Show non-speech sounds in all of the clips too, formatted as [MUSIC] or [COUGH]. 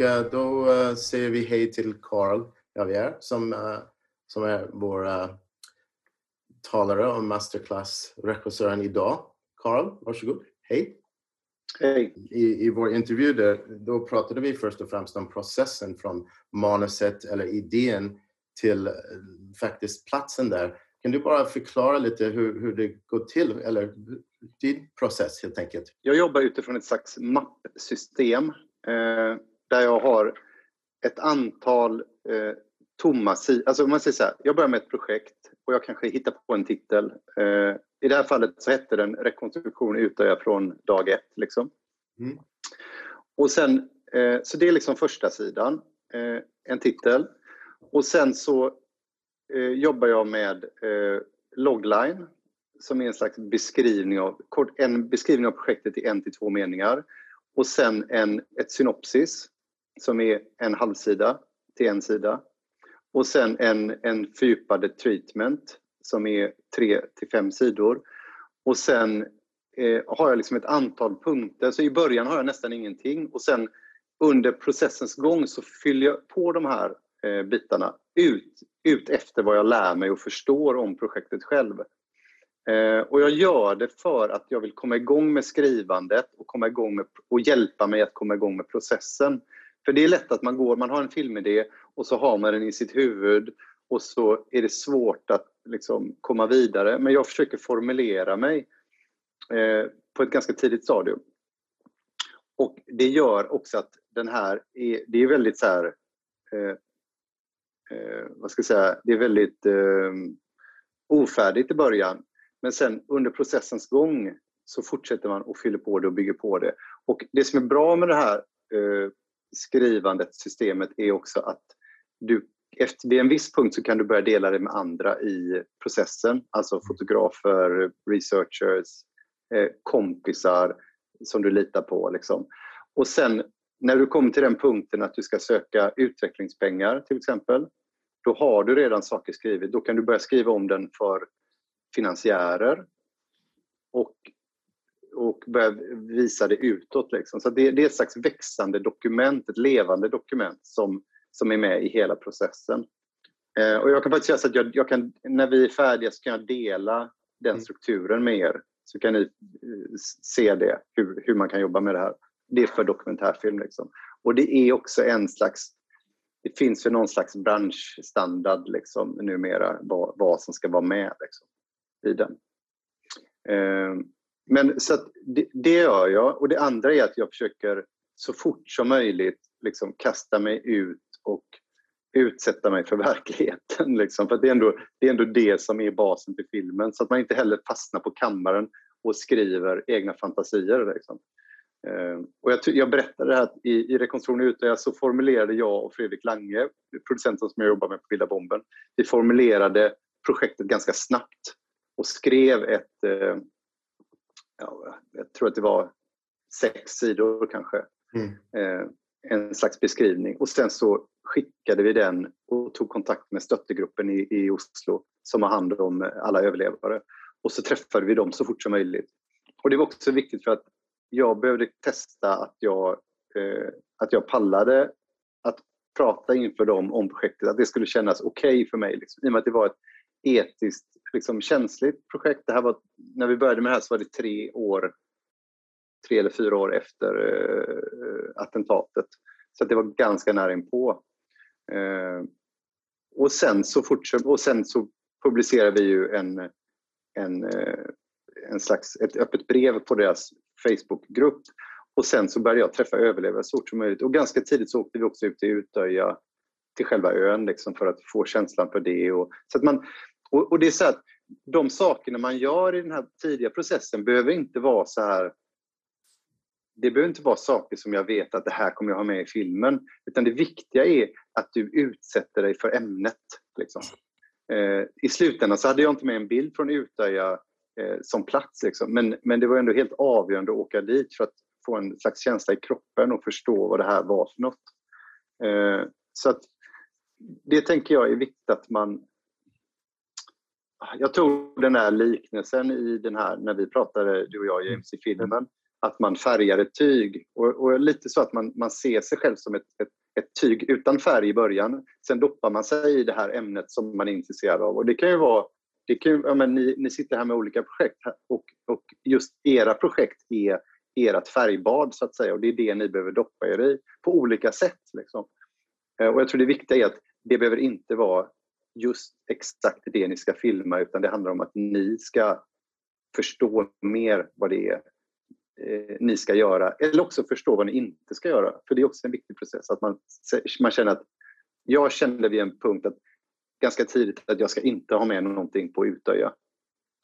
eh, då eh, säger vi hej till Carl Javier som, eh, som är vår talare och masterclass-regissören idag. Carl, varsågod. Hej! Hej! I, I vår intervju där, då pratade vi först och främst om processen från manuset eller idén till faktiskt platsen där. Kan du bara förklara lite hur, hur det går till, eller din process helt enkelt? Jag jobbar utifrån ett slags mappsystem eh, där jag har ett antal eh, tomma sidor. Alltså man säger så här, jag börjar med ett projekt och jag kanske hittar på en titel. Eh, I det här fallet så hette den Rekonstruktion Utöja från dag ett. Liksom. Mm. Och sen, eh, så det är liksom första sidan, eh, en titel. Och sen så eh, jobbar jag med eh, logline som är en slags beskrivning av, en beskrivning av projektet i en till två meningar. Och sen en, ett synopsis som är en halvsida till en sida. Och sen en, en fördjupade treatment som är tre till fem sidor. Och sen eh, har jag liksom ett antal punkter. Så i början har jag nästan ingenting och sen under processens gång så fyller jag på de här eh, bitarna ut, ut efter vad jag lär mig och förstår om projektet själv. Eh, och jag gör det för att jag vill komma igång med skrivandet och, komma igång med, och hjälpa mig att komma igång med processen. För det är lätt att man går, man har en filmidé och så har man den i sitt huvud och så är det svårt att liksom komma vidare. Men jag försöker formulera mig eh, på ett ganska tidigt stadium. Och det gör också att den här är, det är väldigt så här, eh, eh, vad ska jag säga, det är väldigt eh, ofärdigt i början. Men sen under processens gång så fortsätter man och fyller på det och bygger på det. Och det som är bra med det här eh, skrivandet, systemet, är också att du efter vid en viss punkt så kan du börja dela det med andra i processen, alltså fotografer, researchers, eh, kompisar som du litar på. Liksom. Och sen när du kommer till den punkten att du ska söka utvecklingspengar till exempel, då har du redan saker skrivet. Då kan du börja skriva om den för finansiärer och, och börja visa det utåt. Liksom. Så det, det, är ett slags växande dokument, ett levande dokument som, som är med i hela processen. Eh, och jag kan faktiskt säga så att jag, jag, kan, när vi är färdiga så kan jag dela den mm. strukturen med er så kan ni eh, se det, hur, hur man kan jobba med det här. Det är för dokumentärfilm. Liksom. Och det är också en slags det finns ju någon slags branschstandard liksom, numera vad, vad som ska vara med. Liksom i den. Eh, men så det, det gör jag. Och det andra är att jag försöker så fort som möjligt liksom kasta mig ut och utsätta mig för [LAUGHS] verkligheten. Liksom. För det är, ändå, det är ändå det som är basen till filmen. Så att man inte heller fastnar på kammaren och skriver egna fantasier. Liksom. Uh, och jag, jag berättade det här i, i Rekonstruktion ute, så formulerade jag och Fredrik Lange, producenten som jag jobbar med på Vilda Bomben, vi formulerade projektet ganska snabbt och skrev ett, eh, ja, jag tror att det var sex sidor kanske, mm. Eh, en slags beskrivning. Och sen så skickade vi den och tog kontakt med stöttegruppen i, i Oslo som har hand om alla överlevare. Och så träffade vi dem så fort som möjligt. Och det var också viktigt för att jag behövde testa att jag, eh, att jag pallade att prata inför dem om projektet, att det skulle kännas okej okay för mig. Liksom. I och med att det var ett etiskt liksom, känsligt projekt. Det här var, när vi började med det här så var det tre år, tre eller fyra år efter eh, attentatet. Så det var ganska nära inpå. Eh, och sen så, fortsatt, och sen så publicerade vi ju en, en, eh, en slags, ett öppet brev på deras Facebookgrupp. Och sen så började jag träffa överlevare så fort som möjligt. Och ganska tidigt så åkte vi också ut till Utöja, till själva ön liksom, för att få känslan för det. Och, så att man, och, och det är så att de sakerna man gör i den här tidiga processen behöver inte vara så här det behöver inte vara saker som jag vet att det här kommer jag ha med i filmen. Utan det viktiga är att du utsätter dig för ämnet. Liksom. Eh, I slutändan så hade jag inte med en bild från Utöja eh, som plats. Liksom. Men, men det var ändå helt avgörande att åka dit för att få en slags känsla i kroppen och förstå vad det här var för något. Eh, så att det tänker jag är viktigt att man jag tror den här liknelsen i den här, när vi pratade, du och jag James, i filmen, att man färgar ett tyg. Och, och lite så att man, man ser sig själv som ett, ett, ett, tyg utan färg i början. Sen doppar man sig i det här ämnet som man är intresserad av. Och det kan ju vara det kan ju, ja, men ni, ni sitter här med olika projekt och, och just era projekt är ert färgbad så att säga och det är det ni behöver doppa er i på olika sätt. Liksom. Eh, och jag tror det viktiga är att det behöver inte vara just exakt det ni ska filma utan det handlar om att ni ska förstå mer vad det är eh, ni ska göra eller också förstå vad ni inte ska göra. För det är också en viktig process att man, man känner att jag kände vid en punkt att ganska tidigt att jag ska inte ha med någonting på Utöja.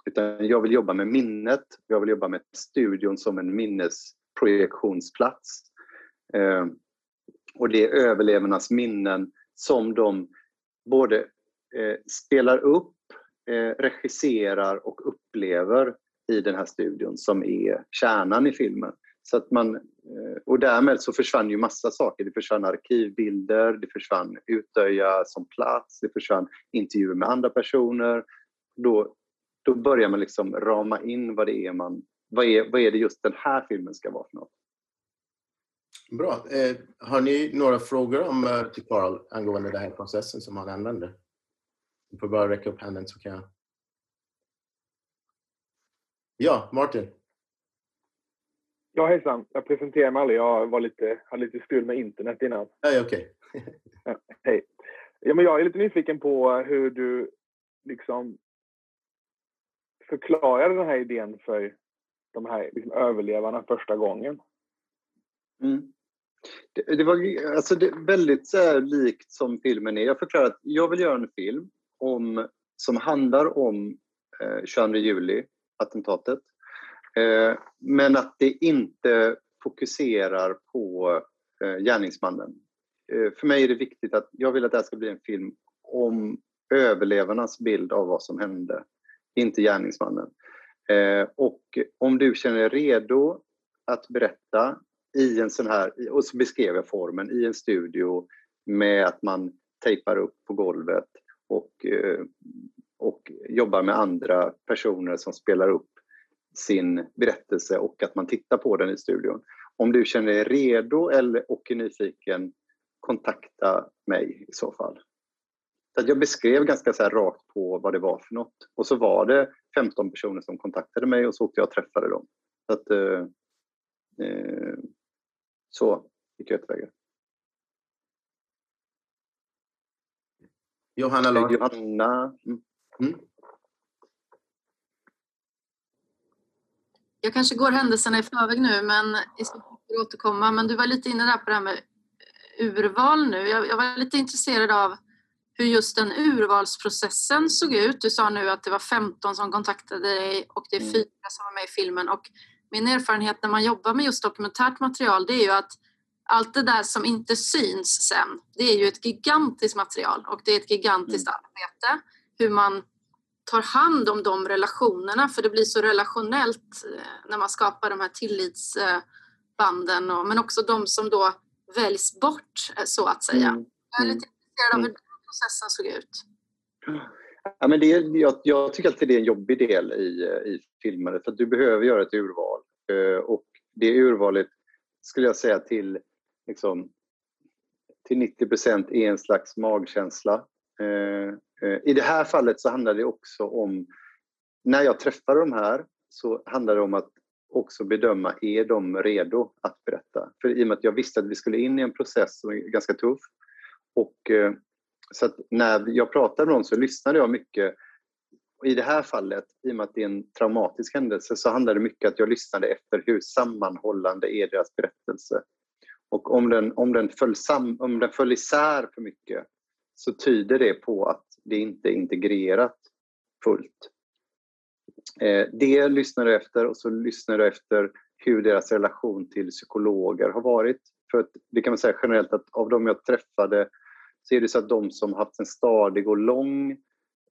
Utan jag vill jobba med minnet, jag vill jobba med studion som en minnesprojektionsplats. Eh, och det är överlevarnas minnen som de både eh, spelar upp, eh, regisserar och upplever i den här studion som är kärnan i filmen. Så att man, eh, och därmed så försvann ju massa saker. Det försvann arkivbilder, det försvann Utöja som plats, det försvann intervjuer med andra personer. Då, då börjar man liksom rama in vad det är man, vad är, vad är det just den här filmen ska vara för något. Bra. Eh, har ni några frågor om, eh, till Carl angående den här processen som han använder? Du får bara räcka upp handen så kan jag... Ja, Martin? Ja, hejsan. Jag presenterar mig aldrig. Jag var lite, hade lite strul med internet innan. Nej, okej. Okay. ja, hej. Ja, men jag är lite nyfiken på hur du liksom förklarade den här idén för de här liksom, överlevarna första gången. Mm. Det, det, var alltså det, väldigt så här, likt som filmen är. Jag förklarar att jag vill göra en film om, som handlar om eh, 22 juli, attentatet. Eh, men att det inte fokuserar på eh, gärningsmannen. Eh, för mig är det viktigt att jag vill att det här ska bli en film om överlevarnas bild av vad som hände, inte gärningsmannen. Eh, och om du känner dig redo att berätta i en sån här, och så beskrev jag formen, i en studio med att man tejpar upp på golvet och, eh, och jobbar med andra personer som spelar upp sin berättelse och att man tittar på den i studion. Om du känner dig redo eller, och är nyfiken, kontakta mig i så fall. Så jag beskrev ganska så rakt på vad det var för något. Och så var det 15 personer som kontaktade mig och så åkte jag och träffade dem. Så, att, eh, eh så gick jag tillväga. Johanna Larsson. Johanna. Mm. Mm. Jag kanske går händelserna i förväg nu, men i så fall återkomma. Men du var lite inne där på det här med urval nu. Jag, jag, var lite intresserad av hur just den urvalsprocessen såg ut. Du sa nu att det var 15 som kontaktade dig och det är mm. fyra som var med i filmen. Och min erfarenhet när man jobbar med just dokumentärt material det är ju att allt det där som inte syns sen, det är ju ett gigantiskt material och det är ett gigantiskt mm. arbete. Hur man tar hand om de relationerna för det blir så relationellt eh, när man skapar de här tillitsbanden och, men också de som då väljs bort eh, så att säga. Mm. Jag är lite intresserad av hur mm. den processen såg ut. Ja, men det, jag, jag tycker alltid det är en jobbig del i, i filmen för att du behöver göra ett urval eh, och det urvalet skulle jag säga till, liksom, till 90 procent är en slags magkänsla. Eh, eh, I det här fallet så handlar det också om, när jag träffar de här så handlar det om att också bedöma, är de redo att berätta? För i och med att jag visste att vi skulle in i en process som är ganska tuff. Och, eh, så att när jag pratade med dem så lyssnade jag mycket. I det här fallet, i och med att det är en traumatisk händelse, så handlar det mycket att jag lyssnade efter hur sammanhållande är deras berättelse. Och om den, om den, föll, sam, om den föll isär för mycket så tyder det på att det inte är integrerat fullt. Eh, det lyssnar du efter och så lyssnar du efter hur deras relation till psykologer har varit. För det kan man säga generellt att av de jag träffade så är det så att de som haft en stadig och lång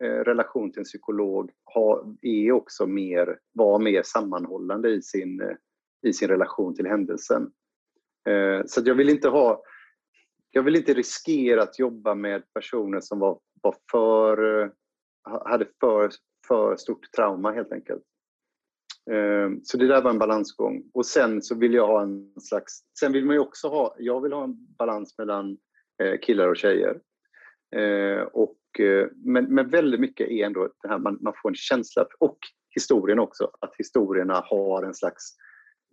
eh, relation till en psykolog har, är också mer, var mer sammanhållande i sin, eh, i sin relation till händelsen. Eh, så jag vill inte ha jag vill inte riskera att jobba med personer som var, var för, eh, hade för, för stort trauma helt enkelt. Eh, så det där var en balansgång. Och sen så vill jag ha en slags... Sen vill man ju också ha... Jag vill ha en balans mellan eh, killar och tjejer. Eh, och, eh, men, men väldigt mycket är ändå det här man, man får en känsla, och historien också, att historierna har en slags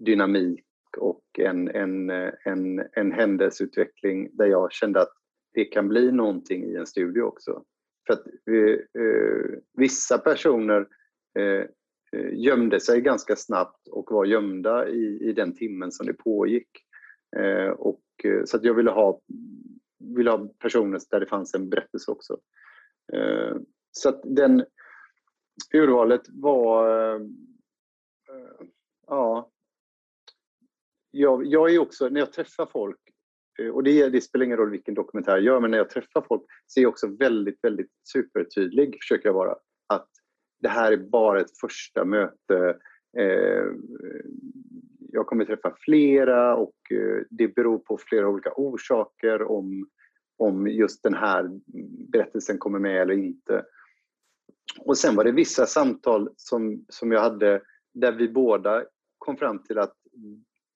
dynamik och en, en, en, en händelseutveckling där jag kände att det kan bli någonting i en studio också. För att eh, eh vissa personer eh, eh, gömde sig ganska snabbt och var gömda i, i den timmen som det pågick. Eh, och, eh, så att jag ville ha, ville ha personer där det fanns en berättelse också. Eh, så att den urvalet var... Eh, ja. Jag, jag är också, när jag träffar folk, eh, och det, det, spelar ingen roll vilken dokumentär jag gör, men när jag träffar folk så är jag också väldigt, väldigt supertydlig, försöker jag vara. Att det här är bara ett första möte. Eh, jag kommer träffa flera och eh, det beror på flera olika orsaker om, om just den här berättelsen kommer med eller inte. Och sen var det vissa samtal som, som jag hade där vi båda kom fram till att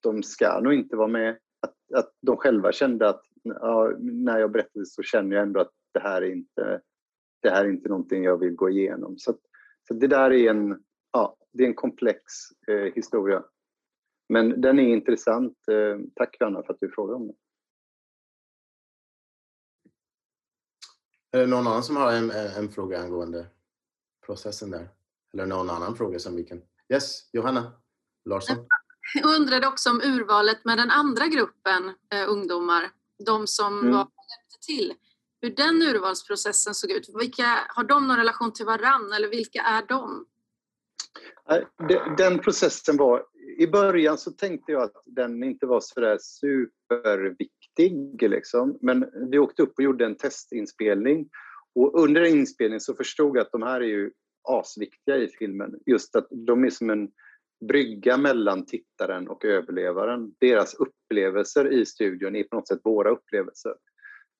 de ska nog inte vara med. Att, att de själva kände att ja, när jag berättade så känner jag ändå att det här är inte, det här är inte någonting jag vill gå igenom. Så så det där är en, ja, det är en komplex eh, historia. Men den är intressant. Eh, tack Johanna för att du frågade om det. Är det någon annan som har en, en fråga angående processen där? Eller någon annan fråga som vi kan... Yes, Johanna Larsson? Jag undrade också om urvalet med den andra gruppen eh, ungdomar, de som mm. var hjälpte till hur den urvalsprocessen såg ut. Vilka, har de någon relation till varann eller vilka är de? Den processen var... I början så tänkte jag att den inte var så där superviktig. Liksom. Men vi åkte upp och gjorde en testinspelning. Och under inspelningen så förstod jag att de här är ju asviktiga i filmen. Just att de är som en brygga mellan tittaren och överlevaren. Deras upplevelser i studion är på något sätt våra upplevelser.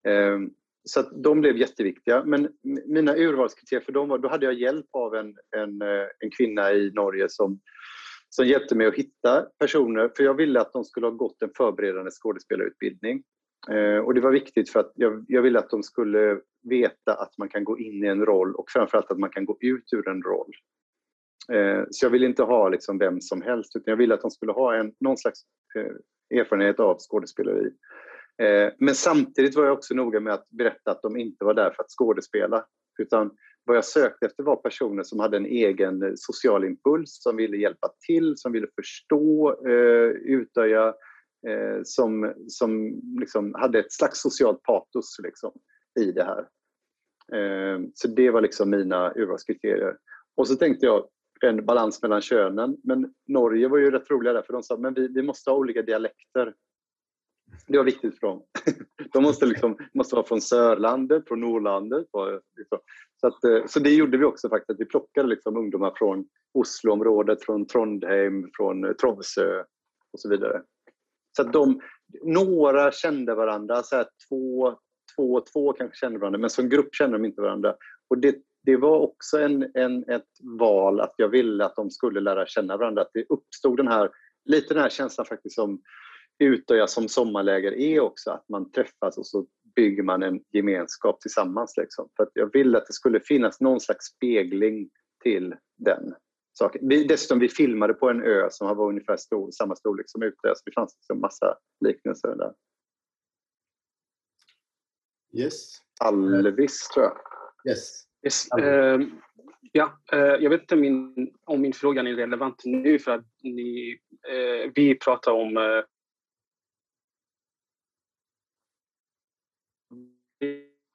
Ehm, så de blev jätteviktiga. Men mina urvalskriterier för dem var, då hade jag hjälp av en, en, eh, en kvinna i Norge som, som hjälpte mig att hitta personer, för jag ville att de skulle ha gått en förberedande skådespelarutbildning. Ehm, och det var viktigt för att jag, jag ville att de skulle veta att man kan gå in i en roll och framförallt att man kan gå ut ur en roll. Eh, så jag ville inte ha liksom vem som helst, utan jag ville att de skulle ha en, någon slags eh, erfarenhet av skådespeleri. Eh, men samtidigt var jag också noga med att berätta att de inte var där för att skådespela. Utan vad jag sökte efter var personer som hade en egen eh, social impuls, som ville hjälpa till, som ville förstå, eh, utöja, eh, som, som liksom hade ett slags socialt patos liksom, i det här. Eh, så det var liksom mina urvalskriterier. Och så tänkte jag en balans mellan könen. Men Norge var ju rätt roliga där, för de sa att vi, vi måste ha olika dialekter. Det var viktigt för dem. [LAUGHS] De måste, liksom, måste vara från Sörlandet, från Norrlandet. Liksom. Så, att, eh, så det gjorde vi också faktiskt. Vi plockade liksom ungdomar från Osloområdet, från Trondheim, från eh, Tromsö och så vidare. Så att de, några kände varandra, så här två, två två kanske kände varandra, men som grupp kände de inte varandra. Och det, det var också en, en, ett val att jag ville att de skulle lära känna varandra. Att det uppstod den här, lite den här känslan faktiskt som Utöja som sommarläger är också att man träffas och så bygger man en gemenskap tillsammans. Liksom. För att jag ville att det skulle finnas någon slags spegling till den saken. Vi, dessutom, vi filmade på en ö som var ungefär stor, samma storlek som Utöja, så det fanns liksom massa liknelser där. Yes. Alvis, tror jag. Yes. Yes. Uh, ja, uh, jag vet inte min, om min fråga är relevant nu för att ni, uh, vi pratar om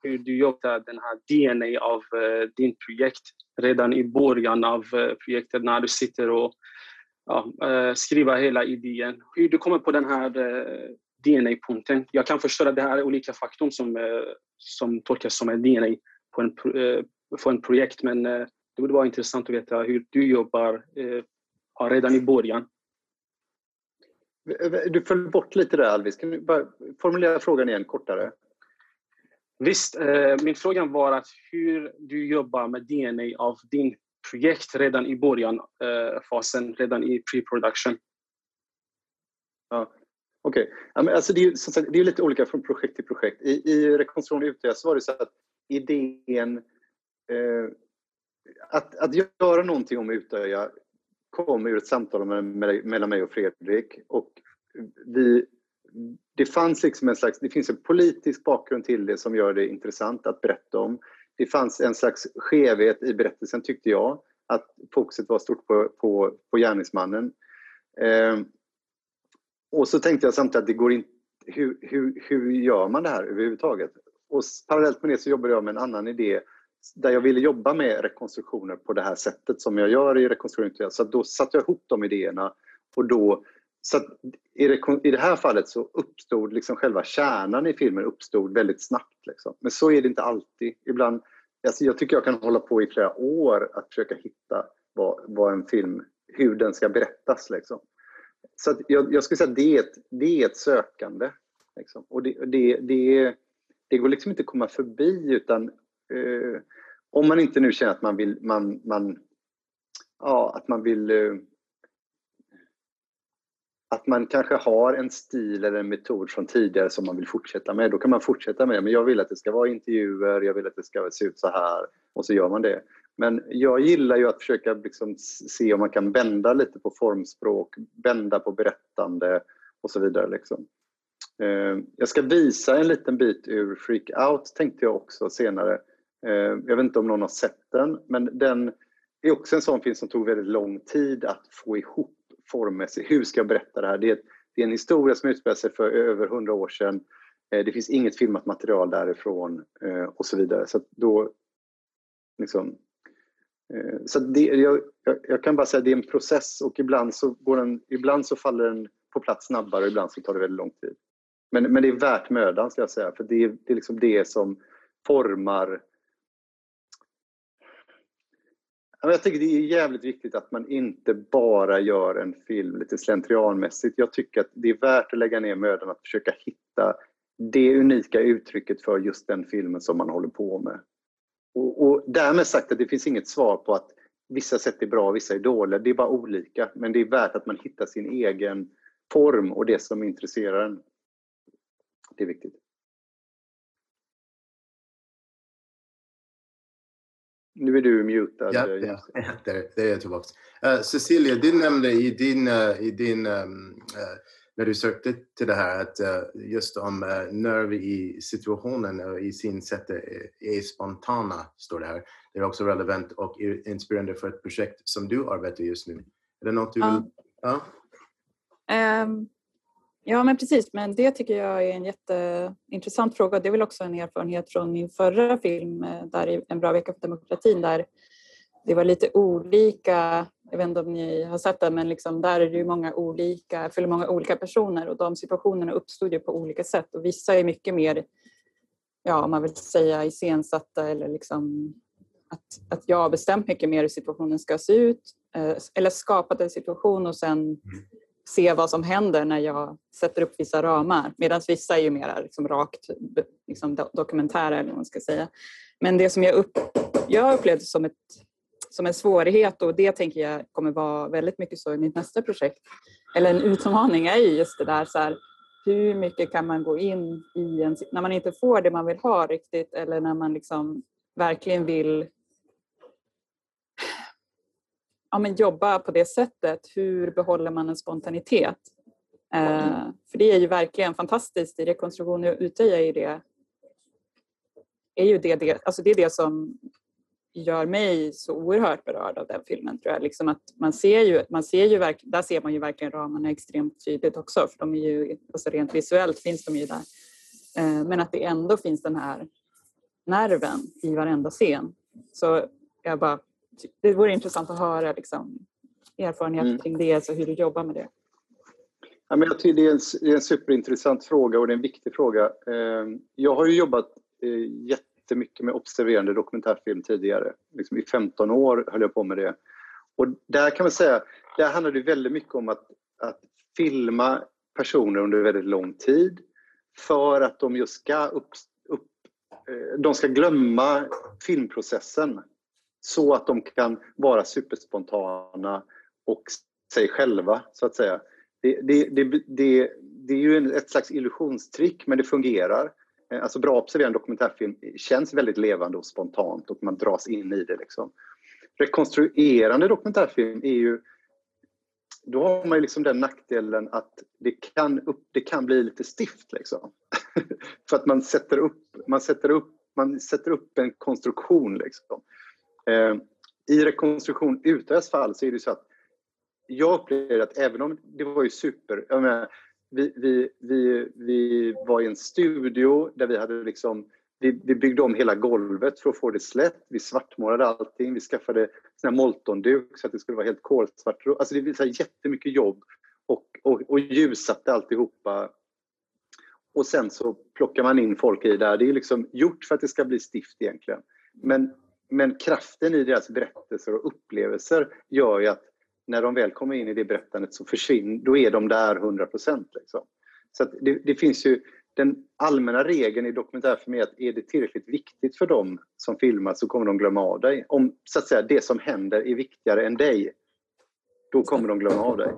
hur du jobbar den här DNA av uh, din projekt redan i början av uh, projektet när du sitter och uh, skriver hela idén. Hur du kommer på den här DNA-punkten. Jag kan förstå att det här är olika faktorer som, som tolkas som en DNA på en, på en projekt men det borde vara intressant att veta hur du jobbar redan i början. Du föll bort lite där Alvis. Kan du bara formulera frågan igen kortare? Visst, eh, min fråga var att hur du jobbar med DNA av din projekt redan i början, eh, fasen, redan i pre-production. Ja, Okej. Okay. Ja, alltså det, är, det är lite olika från projekt till projekt. I, i Rekonstruktion Utøya så var det så att idén eh, att, att göra någonting om Utöja kom ur ett samtal mellan mig och Fredrik. Och vi, det fanns liksom en slags, det finns en politisk bakgrund till det som gör det intressant att berätta om. Det fanns en slags skevhet i berättelsen tyckte jag, att fokuset var stort på, på, på gärningsmannen. Eh, och så tänkte jag samtidigt att det går inte, hur, hur, hur gör man det här överhuvudtaget? Och parallellt med det så jobbade jag med en annan idé där jag ville jobba med rekonstruktioner på det här sättet som jag gör i rekonstruktioner. Så då satte jag ihop de idéerna och då så i, det, i det här fallet så uppstod liksom själva kärnan i filmen uppstod väldigt snabbt. Liksom. Men så är det inte alltid. Ibland, alltså jag tycker jag kan hålla på i flera år att försöka hitta vad, vad en film, hur den ska berättas. Liksom. Så jag, jag skulle säga att det är ett, det är ett sökande. Liksom. Och det, det, det, det går liksom inte att komma förbi utan eh, om man inte nu känner att man vill, man, man, ja, att man vill eh, att man kanske har en stil eller en metod från tidigare som man vill fortsätta med, då kan man fortsätta med det. Men jag vill att det ska vara intervjuer, jag vill att det ska se ut så här och så gör man det. Men jag gillar ju att försöka liksom se om man kan vända lite på formspråk, vända på berättande och så vidare. Liksom. Eh, jag ska visa en liten bit ur Freak Out tänkte jag också senare. Eh, jag vet inte om någon har sett den, men den är också en sån film som tog väldigt lång tid att få ihop formmässigt. Hur ska jag berätta det här? Det är, det är en historia som utspelar sig för över hundra år sedan. Eh, det finns inget filmat material därifrån eh, och så vidare. Så då liksom, så det, jag, jag, kan bara säga att det är en process och ibland så, går den, ibland så faller den på plats snabbare och ibland så tar det väldigt lång tid. Men, men det är värt mödan ska jag säga, för det, det är liksom det som formar jag tycker det är jävligt viktigt att man inte bara gör en film lite slentrianmässigt. Jag tycker att det är värt att lägga ner mödan att försöka hitta det unika uttrycket för just den filmen som man håller på med. Och, och därmed sagt att det finns inget svar på att vissa sätt är bra och vissa är dåliga. Det är bara olika. Men det är värt att man hittar sin egen form och det som intresserar en. Det är viktigt. Nu är du mutad. Ja, ja [LAUGHS] där, där är jag tillbaka. Uh, Cecilia, du nämnde i din, uh, i din um, uh, när du sökte till det här att just om nerv i situationen och i sin sätt är spontana, står det här. Det är också relevant och inspirerande för ett projekt som du arbetar just nu. Är det något du vill... Ja. Um, Ja, men precis. Men det tycker jag är en jätteintressant fråga. Det är väl också en erfarenhet från min förra film, eh, där En bra vecka för demokratin, där det var lite olika, jag vet inte om ni har sett det, men liksom där är det ju många olika, för många olika personer och de situationerna uppstod ju på olika sätt och vissa är mycket mer, ja, om man vill säga iscensatta eller liksom att, att jag har bestämt mycket mer hur situationen ska se ut eh, eller skapat en situation och sen mm se vad som händer när jag sätter upp vissa ramar. Medan vissa är ju mer liksom rakt liksom dokumentära eller vad man ska säga. Men det som jag, upp, jag upplevde som, ett, som en svårighet och det tänker jag kommer vara väldigt mycket så i mitt nästa projekt, eller en utmaning är ju just det där så här, hur mycket kan man gå in i en, när man inte får det man vill ha riktigt eller när man liksom verkligen vill ja, men jobba på det sättet, hur behåller man en spontanitet? Eh, för det är ju verkligen fantastiskt i rekonstruktion och Utöja är det är ju det, det, alltså det är det som gör mig så oerhört berörd av den filmen tror jag. Liksom att man ser ju, man ser ju verk, där ser man ju verkligen ramarna extremt tydligt också för de är ju, alltså rent visuellt finns de ju där. Eh, men att det ändå finns den här nerven i varenda scen. Så jag bara det vore intressant att höra liksom, erfarenhet mm. kring det, alltså hur du jobbar med det. Ja, men jag tycker det är, en, det är en superintressant fråga och det är en viktig fråga. Ehm, jag har ju jobbat eh, jättemycket med observerande dokumentärfilm tidigare. Liksom I 15 år höll jag på med det. Och där kan man säga, där handlar det väldigt mycket om att, att filma personer under väldigt lång tid för att de just ska upp, upp, eh, de ska glömma filmprocessen så att de kan vara superspontana och sig själva, så att säga. Det, det, det, det, det är ju ett slags illusionstrick, men det fungerar. Eh, alltså bra observerad dokumentärfilm känns väldigt levande och spontant och man dras in i det. Liksom. Rekonstruerande dokumentärfilm är ju då har man ju liksom den nackdelen att det kan, upp, det kan bli lite stift. Liksom. [LAUGHS] För att man sätter upp, man sätter upp, man sätter upp en konstruktion. Liksom. Eh, I rekonstruktion UTS fall så är det så att jag upplever att även om det var ju super... Jag menar, vi, vi, vi, vi var i en studio där vi hade liksom vi, vi, byggde om hela golvet för att få det slätt. Vi svartmålade allting. Vi skaffade sån moltonduk så att det skulle vara helt kolsvart. Alltså det var jättemycket jobb och, och, och ljussatte alltihopa. Och sen så plockar man in folk i det. Det är liksom gjort för att det ska bli stift egentligen. Men, men kraften i deras berättelser och upplevelser gör ju att när de väl kommer in i det berättandet så försvinner, då är de där 100 procent. Liksom. Så det, det, finns ju den allmänna regeln i dokumentärfilm är att är det tillräckligt viktigt för dem som filmar så kommer de glömma av dig. Om så att säga, det som händer är viktigare än dig, då kommer de glömma av dig.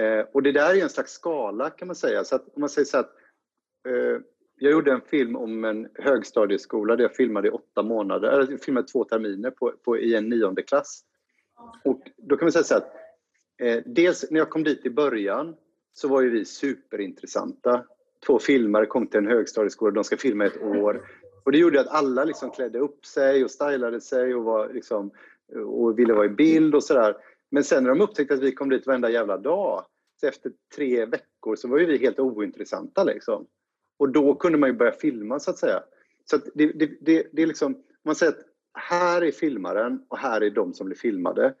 Eh, och det där är en slags skala kan man säga. Så att, om man säger så att eh, jag gjorde en film om en högstadieskola där jag filmade i åtta månader, eller jag filmade två terminer på, på, i en nionde klass. Och då kan man säga så att eh, dels när jag kom dit i början så var ju vi superintressanta. Två filmare kom till en högstadieskola, de ska filma ett år. Och det gjorde att alla liksom klädde upp sig och stylade sig och, var liksom, och ville vara i bild och sådär. Men sen när de upptäckte att vi kom dit varenda jävla dag, så efter tre veckor så var ju vi helt ointressanta. Liksom. Och då kunde man ju börja filma så att säga. Så att det, det, det, det är liksom, man säger att här är filmaren och här är de som blir filmade.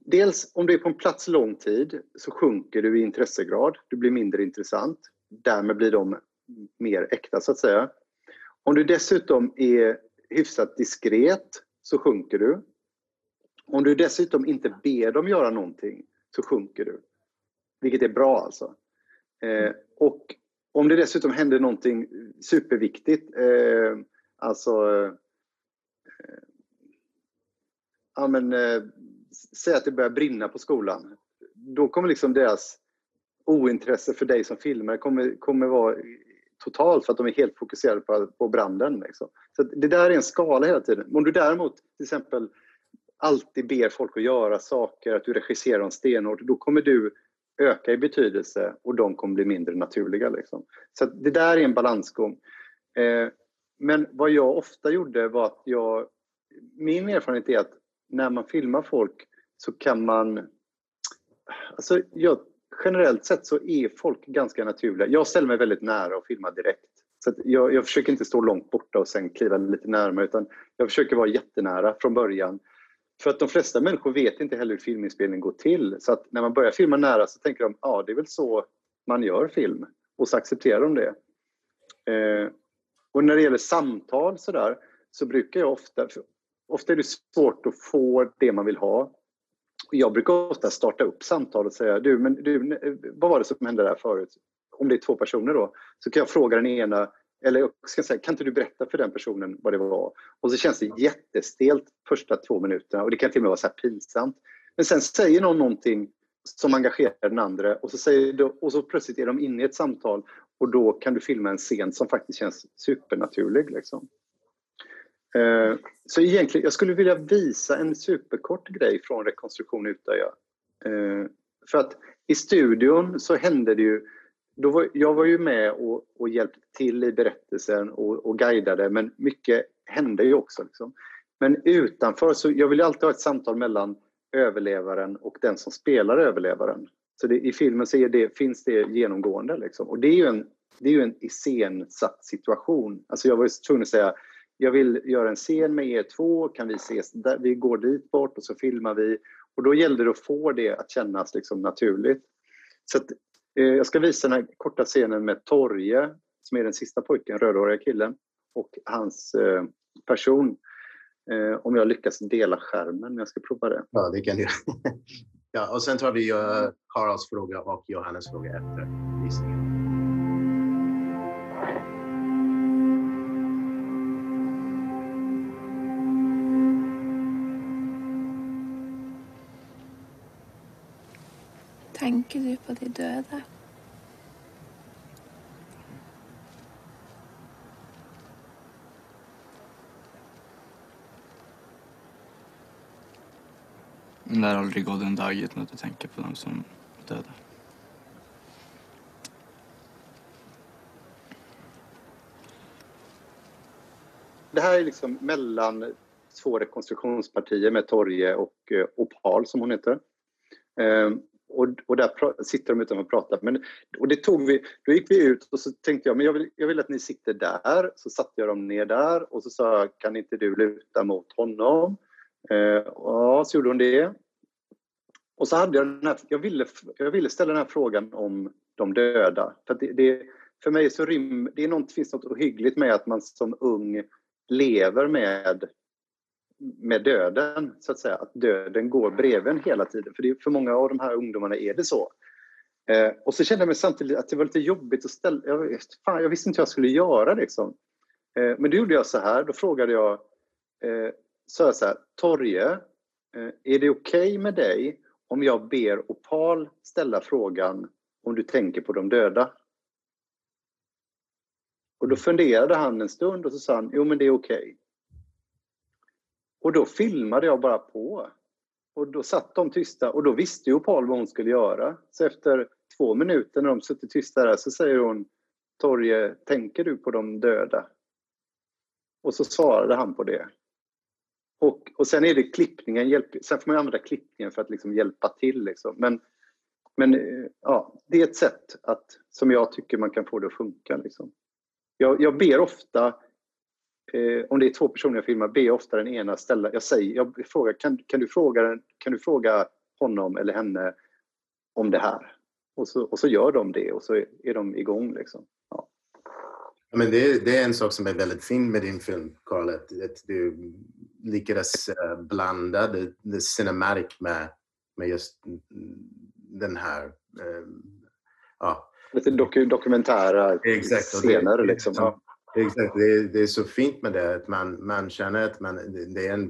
Dels om du är på en plats lång tid så sjunker du i intressegrad, du blir mindre intressant. Därmed blir de mer äkta så att säga. Om du dessutom är hyfsat diskret så sjunker du. Om du dessutom inte ber dem göra någonting så sjunker du. Vilket är bra alltså. Eh, och om det dessutom händer någonting superviktigt, eh, alltså eh, ja, men, eh, säg att det börjar brinna på skolan. Då kommer liksom deras ointresse för dig som filmare kommer, kommer vara totalt för att de är helt fokuserade på, på branden. Liksom. Så det där är en skala hela tiden. Om du däremot till exempel alltid ber folk att göra saker, att du regisserar dem stenhårt, då kommer du öka i betydelse och de kommer bli mindre naturliga. Liksom. Så det där är en balansgång. Eh, men vad jag ofta gjorde var att jag... Min erfarenhet är att när man filmar folk så kan man... Alltså, jag, generellt sett så är folk ganska naturliga. Jag ställer mig väldigt nära och filmar direkt. Så jag, jag, försöker inte stå långt borta och sen kliva lite närmare utan jag försöker vara jättenära från början. För att de flesta människor vet inte heller hur filminspelning går till. Så att när man börjar filma nära så tänker de ja det är väl så man gör film. Och så accepterar de det. Eh, och när det gäller samtal så där så brukar jag ofta, ofta är det svårt att få det man vill ha. Jag brukar ofta starta upp samtal och säga du, men du, vad var det som hände där förut? Om det är två personer då, så kan jag fråga den ena eller jag ska säga, kan inte du berätta för den personen vad det var? Och så känns det jättestelt första två minuterna och det kan till och med vara så pinsamt. Men sen säger någon någonting som engagerar den andra och så, säger och så plötsligt är de inne i ett samtal och då kan du filma en scen som faktiskt känns supernaturlig. Liksom. Eh, så egentligen, jag skulle vilja visa en superkort grej från rekonstruktion Utöja. Eh, för att i studion så hände det ju då var, jag var ju med och, och hjälpte till i berättelsen och, och guidade men mycket hände ju också. Liksom. Men utanför, så jag vill alltid ha ett samtal mellan överlevaren och den som spelar överlevaren. Så det, i filmen så det, finns det genomgående. Liksom. Och det är ju en, det är ju en iscensatt situation. Alltså jag var ju tvungen att säga jag vill göra en scen med er två, kan vi ses där? Vi går dit bort och så filmar vi. Och då gällde det att få det att kännas liksom naturligt. Så att, Eh, jag ska visa den här korta scenen med Torje, som är den sista pojken, rödhåriga killen, och hans eh, person. Eh, om jag lyckas dela skärmen, men jag ska prova det. Ja, det kan du [LAUGHS] Ja, och sen tar vi Karls fråga och Johannes fråga efter visningen. Tänker du på de döda? Det lär aldrig gå en dag utan att du tänker på dem som är döda. Det här är liksom mellan två rekonstruktionspartier med Torje och eh, Opal som hon heter. Och, och där sitter de utanför och pratar. Men, och det tog vi, då gick vi ut och så tänkte jag men jag vill, jag vill att ni sitter där. Så satte jag dem ner där och så sa jag kan inte du luta mot honom? Eh, ja, så gjorde hon det. Och så hade jag den här, jag ville, jag ville ställa den här frågan om de döda. För, att det, det, för mig så rym, det är något, finns något ohyggligt med att man som ung lever med, med döden, så att säga. Att döden går bredvid en hela tiden. För det, för många av de här ungdomarna är det så. Eh, och så kände jag mig samtidigt att det var lite jobbigt att ställa... Jag, fan, jag visste inte hur jag skulle göra liksom. Eh, men då gjorde jag så här, då frågade jag, eh, sa jag så här, Torje, eh, är det okej okay med dig om jag ber Opal ställa frågan om du tänker på de döda? Och då funderade han en stund och så sa han, jo men det är okej. Okay. Och då filmade jag bara på. Och då satt de tysta och då visste ju Paul vad hon skulle göra. Så efter två minuter när de suttit tysta där så säger hon, Torje, tänker du på de döda? Och så svarade han på det. Och, och sen är det klippningen, hjälp, sen får man använda klippningen för att liksom hjälpa till. Liksom. Men, men eh, ja, det är ett sätt att, som jag tycker man kan få det att funka. Liksom. Jag, jag ber ofta, eh, om det är två personer jag filmar, ber jag ofta den ena ställa, jag säger, jag frågar, kan, kan, du fråga, kan du fråga honom eller henne om det här? Och så, och så gör de det och så är, är de igång. Liksom. Ja. Ja, men det, är, det är en sak som är väldigt fin med din film, Carl, att, att du lyckades uh, blanda det, det cinematic med, med just den här uh, ja, lite doku, dokumentära exakt, scener. Det, liksom. ja. Exakt, det är, det är så fint med det att man, man känner att man, det är en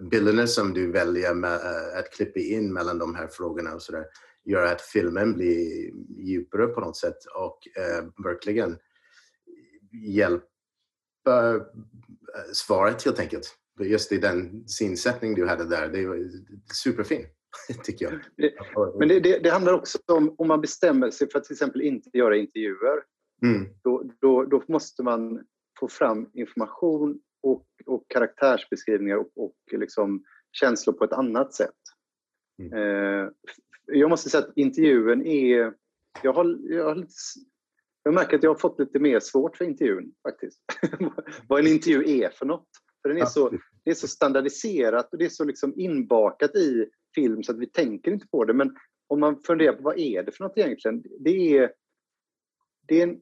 bilderna som du väljer med, eh, att klippa in mellan de här frågorna och sådär gör att filmen blir djupare på något sätt och eh, verkligen hjälper eh, svaret helt enkelt. Just i den synsättning du hade där, det var superfint [LAUGHS] tycker jag. Men det, det, det, handlar också om, om man bestämmer sig för att till exempel inte göra intervjuer, mm. då, då, då, måste man få fram information och, och karaktärsbeskrivningar och, och liksom känslor på ett annat sätt. Mm. Eh, jag måste säga att intervjun är... Jag, har, jag, har, jag märker att jag har fått lite mer svårt för intervjun faktiskt. [LAUGHS] Vad en intervju är för något. För den är så, det är så standardiserat och det är så liksom inbakat i film så att vi tänker inte på det. Men om man funderar på vad är det för något egentligen? Det är, det är, en,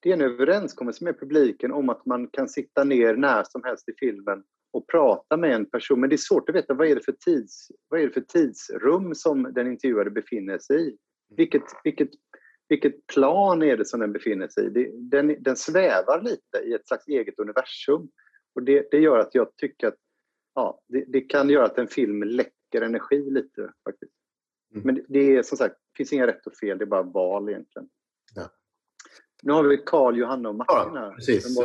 det är en överenskommelse med publiken om att man kan sitta ner när som helst i filmen och prata med en person. Men det är svårt att veta vad är det för, tids, vad är det för tidsrum som den intervjuade befinner sig i. Vilket, vilket, vilket plan är det som den befinner sig i? Den, den svävar lite i ett slags eget universum. Och det, det gör att jag tycker att ja, det, det, kan göra att en film läcker energi lite faktiskt. Mm. Men det är som sagt, det finns inga rätt och fel, det är bara val egentligen. Nu har vi Karl, Johanna och Martin här. Ja, precis.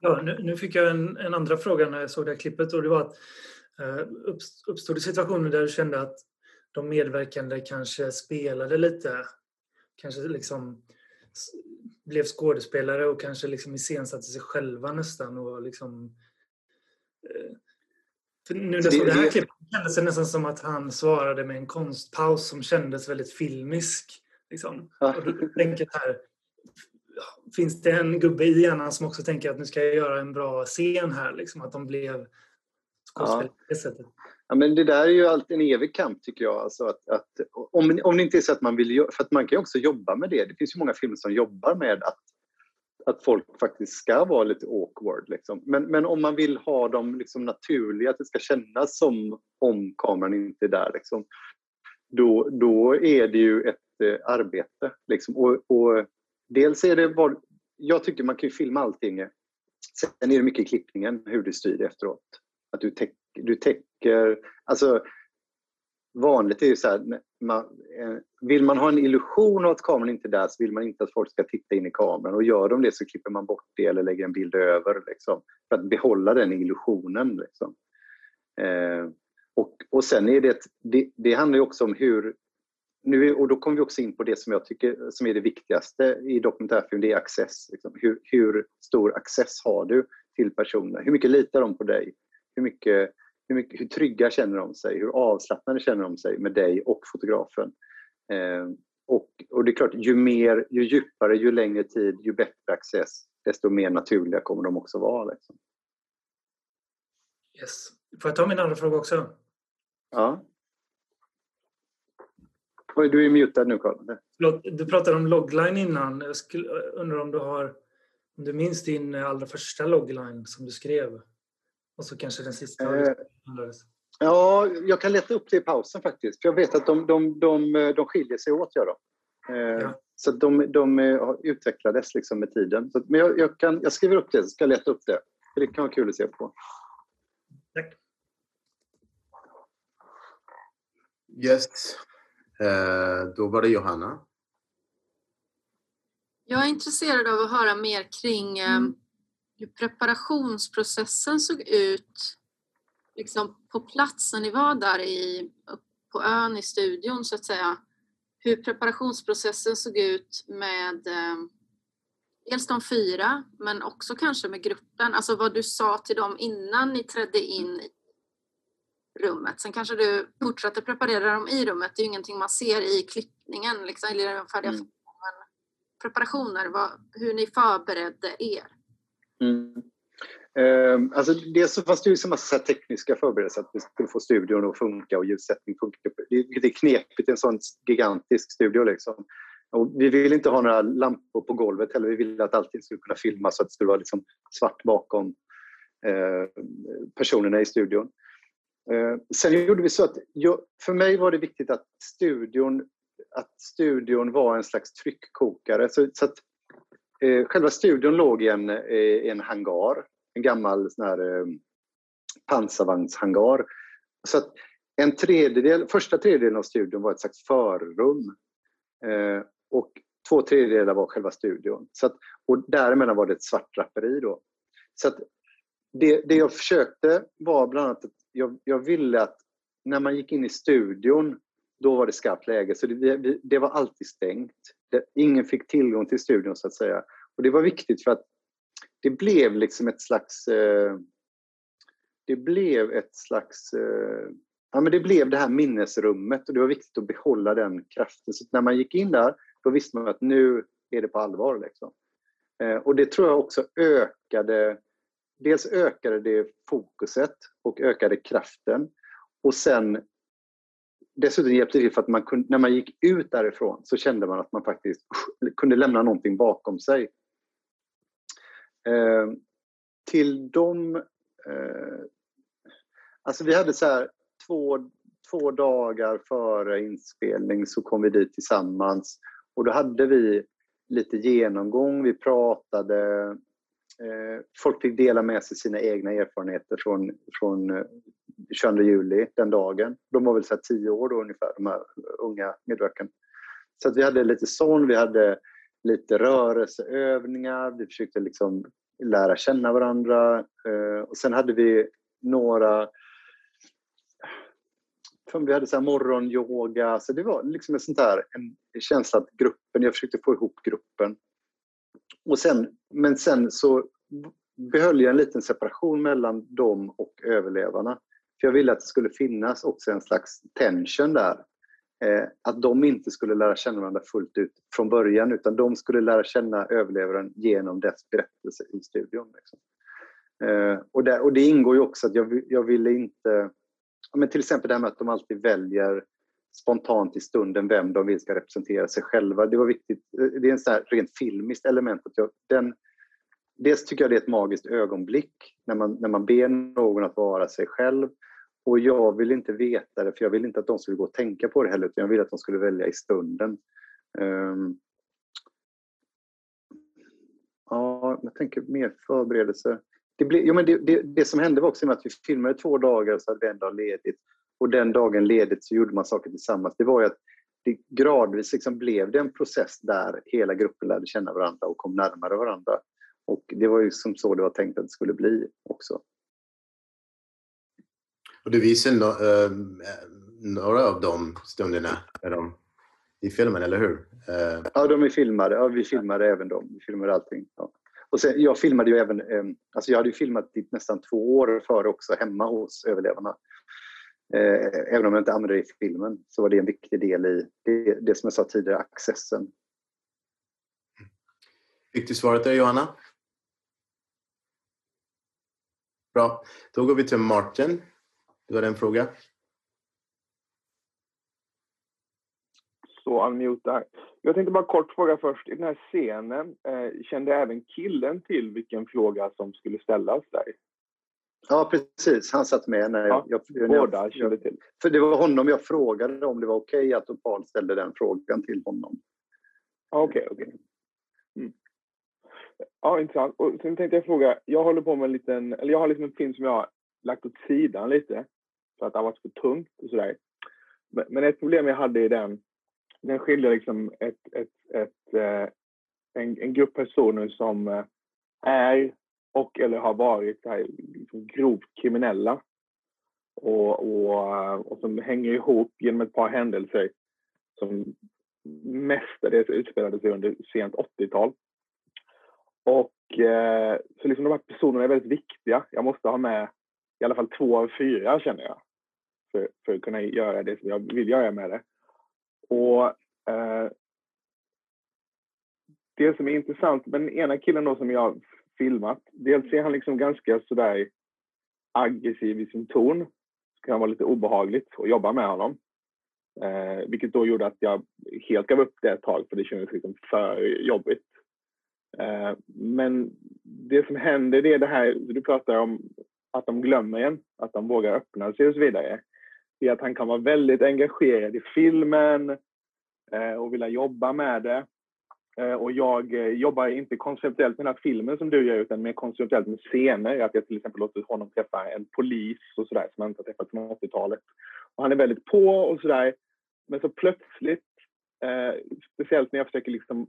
Ja, nu, nu, fick jag en, en, andra fråga när jag såg det här klippet och det var att eh, uppstod det situationer där du kände att de medverkande kanske spelade lite, kanske liksom blev skådespelare och kanske liksom iscensatte sig själva nästan och liksom för nu när jag såg det här klippet kändes det nästan som att han svarade med en konstpaus som kändes väldigt filmisk. Liksom. Och då tänker här, finns det en gubbe i hjärnan som också tänker att nu ska jag göra en bra scen här? Liksom, att de blev skådespelare på det sättet. Ja, men det där är ju alltid en evig kamp tycker jag. Alltså att, att, om, om det inte är så att man vill för att man kan ju också jobba med det. Det finns ju många filmer som jobbar med att att folk faktiskt ska vara lite awkward. Liksom. Men, men om man vill ha dem liksom naturliga, att det ska kännas som om kameran inte är där, liksom, då, då är det ju ett eh, arbete. Liksom. Och, och, dels är det vad, jag tycker man kan ju filma allting. Sen är det mycket klippningen, hur du styr efteråt. Att du, täck, du täcker, alltså vanligt är ju så här, man, eh, vill man ha en illusion av att kameran inte är där så vill man inte att folk ska titta in i kameran och gör de det så klipper man bort det eller lägger en bild över liksom, för att behålla den illusionen. Liksom. Eh, och, och sen är det, det, det handlar ju också om hur nu, och då kommer vi också in på det som jag tycker som är det viktigaste i dokumentärfilm, det är access. Liksom. Hur, hur, stor access har du till personer? Hur mycket litar de på dig? Hur, mycket, hur, mycket, hur trygga känner de sig? Hur avslappnade känner de sig med dig och fotografen? Eh, och, och, det är klart, ju mer, ju djupare, ju längre tid, ju bättre access, desto mer naturliga kommer de också vara. Liksom. Yes. Får jag ta min andra fråga också? Ja. Oj, du är mutad nu Carl. Du pratade om logline innan. Jag skulle, undrar om du har om du minns din allra första logline som du skrev? Och så kanske den sista? Eh, ja, jag kan leta upp det i pausen faktiskt. För jag vet att de, de, de, de skiljer sig åt. Gör de. Eh, ja. Så de, de utvecklades liksom med tiden. Så, men jag, jag, kan, jag skriver upp det, så ska jag leta upp det. För det kan vara kul att se på. Tack. Yes. Eh, då var det Johanna. Jag är intresserad av att höra mer kring eh, mm. hur preparationsprocessen såg ut liksom på plats när ni var där i, på ön i studion så att säga. Hur preparationsprocessen såg ut med eh, dels de fyra men också kanske med gruppen. Alltså vad du sa till dem innan ni trädde in i rummet. Sen kanske du fortsatte preparera dem i rummet. Det är ju ingenting man ser i klippningen, liksom, eller den färdiga mm. preparationer, vad, hur ni förberedde er. Mm. Eh, alltså dels så fanns det ju en massa tekniska förberedelser, att vi skulle få studion att funka och ljussättning funka. Det är knepigt i en sån gigantisk studio. Liksom. Och vi vill inte ha några lampor på golvet heller. Vi ville att allting skulle kunna filmas så att det skulle vara liksom svart bakom eh, personerna i studion. Eh, sen gjorde vi så att jag, för mig var det viktigt att studion, att studion var en slags tryckkokare. Så, så att, eh, själva studion låg i en, i en hangar, en gammal sån här, eh, pansarvagnshangar. Så att en tredjedel, första tredjedelen av studion var ett slags förrum. Eh, och två tredjedelar var själva studion. Så att, och däremellan var det ett svart draperi. Då. Så att det, det jag försökte var bland annat att jag, jag ville att när man gick in i studion, då var det skarpt läge. Så det, det var alltid stängt. Det, ingen fick tillgång till studion så att säga. Och det var viktigt för att det blev liksom ett slags... Eh, det blev ett slags... Eh, ja, men det blev det här minnesrummet och det var viktigt att behålla den kraften. Så när man gick in där, då visste man att nu är det på allvar. Liksom. Eh, och det tror jag också ökade dels ökade det fokuset och ökade kraften. Och sen dessutom hjälpte det till för att man kunde, när man gick ut därifrån så kände man att man faktiskt kunde lämna någonting bakom sig. Eh, till de... Eh, alltså vi hade så här, två, två dagar före inspelning så kom vi dit tillsammans och då hade vi lite genomgång, vi pratade, Eh, folk fick dela med sig sina egna erfarenheter från, från eh, 22 juli, den dagen. De var väl så tio år då ungefär, de här unga medverkarna. Så att vi hade lite sån, vi hade lite rörelseövningar, vi försökte liksom lära känna varandra. Eh, och sen hade vi några vi hade så här morgonyoga, så det var liksom en, sån där, en känsla att gruppen, jag försökte få ihop gruppen. Och sen, men sen så behöll jag en liten separation mellan dem och överlevarna. För jag ville att det skulle finnas också en slags tension där. Eh, att de inte skulle lära känna varandra fullt ut från början utan de skulle lära känna överlevaren genom dess berättelse i studion. Liksom. Eh, och, där, och, det ingår ju också att jag, jag ville inte... men till exempel det här med att de alltid väljer spontant i stunden vem de vill ska representera sig själva. Det var viktigt. Eh, det är en sån här rent filmiskt element. Att jag, den, dels tycker jag det är ett magiskt ögonblick när man, när man ber någon att vara sig själv. Och jag vill inte veta det, för jag vill inte att de skulle gå och tänka på det heller, utan jag vill att de skulle välja i stunden. Um, ja, jag tänker mer förberedelse. Det, ble, jo, men det, det, det, som hände var också att vi filmade två dagar och så hade vi en dag ledigt. och den dagen ledigt så gjorde man saker tillsammans. Det var ju att det gradvis liksom blev det en process där hela gruppen lärde känna varandra och kom närmare varandra. Och det var ju som så det var tänkt att det skulle bli också. Och du visar no, uh, några av de stunderna de i filmen, eller hur? Uh... Ja, de är filmade. Ja, vi filmade även dem. Vi filmade allting. Ja. Och sen, jag filmade ju även, eh, alltså jag hade ju filmat i nästan två år före också hemma hos överlevarna. Eh, även om jag inte använde det i filmen så var det en viktig del i det, det som jag sa tidigare, accessen. Fick du svaret där Johanna? Bra. Då går vi till Martin. Du hade en fråga. Så unmute där. Jag tänkte bara kort fråga först. I den här scenen, eh, kände även killen till vilken fråga som skulle ställas där? Ja, precis. Han satt med när jag... Ja, jag båda kände till. För det var honom jag frågade om det var okej okay att Opal ställde den frågan till honom. Okej, okay, okej. Okay. Mm. Ja, intressant. Och sen tänkte jag fråga, jag håller på med en liten, eller jag har liksom en film som jag har lagt åt sidan lite för att det har varit för tungt och sådär. Men ett problem jag hade i den, den skiljer liksom ett, ett, ett, eh, en, en grupp personer som eh, är och eller har varit här, liksom grovt kriminella och, och, och som hänger ihop genom ett par händelser som mestadels utspelade sig under sent 80-tal. Och eh, så liksom de här personerna är väldigt viktiga. Jag måste ha med i alla fall två av fyra känner jag. För, för att kunna göra det som jag vill göra med det. Och eh, det som är intressant med den ena killen då som jag filmat. Dels är han liksom ganska sådär aggressiv i sin ton. Det kan vara lite obehagligt att jobba med honom. Eh, vilket då gjorde att jag helt gav upp det ett tag för det kändes liksom för jobbigt. Eh, men det som händer det är det här du pratar om att de glömmer en, att de vågar öppna sig och så vidare. Det är att han kan vara väldigt engagerad i filmen eh, och vilja jobba med det. Eh, och jag jobbar inte konceptuellt med den här filmen som du gör utan mer konceptuellt med scener. Att jag till exempel låter honom träffa en polis och sådär som han inte har träffat sedan 80-talet. Och han är väldigt på och sådär. Men så plötsligt, eh, speciellt när jag försöker liksom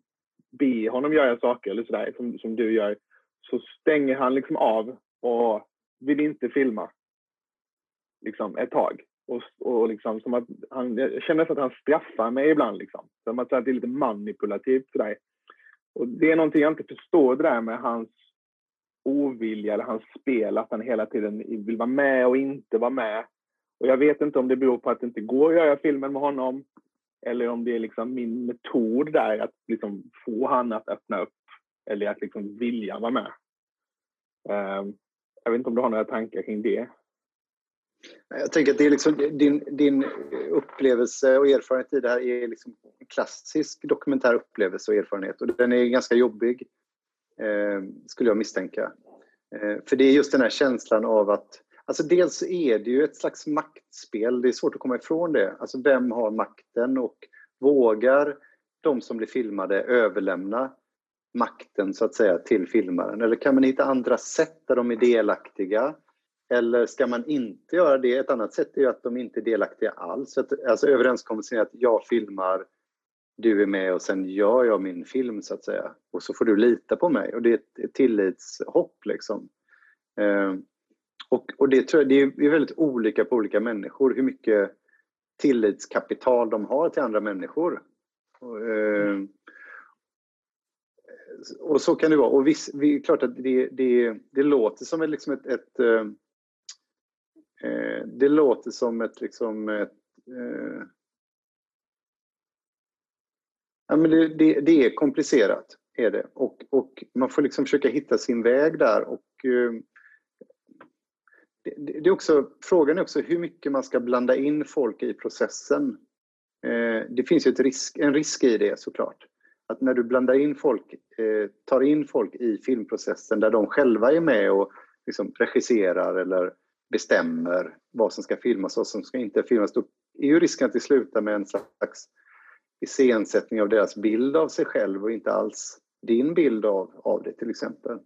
be honom göra saker eller sådär som, som du gör, så stänger han liksom av och vill inte filma. Liksom ett tag. Och, och liksom, som att han, jag känner att han straffar mig ibland. Liksom. Som att det är lite manipulativt. Sådär. Och det är någonting jag inte förstår det där med hans ovilja eller hans spel. Att han hela tiden vill vara med och inte vara med. Och jag vet inte om det beror på att det inte går att göra filmen med honom. Eller om det är liksom min metod där att liksom få han att öppna upp. Eller att liksom vilja vara med. Um, jag vet inte om du har några tankar kring det? Jag tänker att det är liksom, din, din upplevelse och erfarenhet i det här är liksom en klassisk dokumentär upplevelse och erfarenhet och den är ganska jobbig, eh, skulle jag misstänka. Eh, för det är just den här känslan av att Alltså dels är det ju ett slags maktspel, det är svårt att komma ifrån det. Alltså vem har makten och vågar de som blir filmade överlämna makten så att säga till filmaren? Eller kan man hitta andra sätt där de är delaktiga? Eller ska man inte göra det? Ett annat sätt är ju att de inte är delaktiga alls. Alltså överenskommelsen är att jag filmar, du är med och sen gör jag min film så att säga. Och så får du lita på mig. Och det är ett tillitshopp liksom. Ehm, och, och det tror jag det är väldigt olika på olika människor hur mycket tillitskapital de har till andra människor. Och, eh, och så kan det vara. Och visst, det är klart att det, det, det låter som ett, liksom ett, ett eh, Eh, det låter som ett, liksom ett ja, men det, det, det, är komplicerat, är det. Och, och man får liksom försöka hitta sin väg där. Och, eh, det, det, är också, frågan är också hur mycket man ska blanda in folk i processen. Eh, det finns ju ett risk, en risk i det såklart. Att när du blandar in folk, eh, tar in folk i filmprocessen där de själva är med och liksom regisserar eller bestämmer vad som ska filmas och vad som ska inte filmas, då är ju risken att det slutar med en slags iscensättning av deras bild av sig själv och inte alls din bild av, av det till exempel.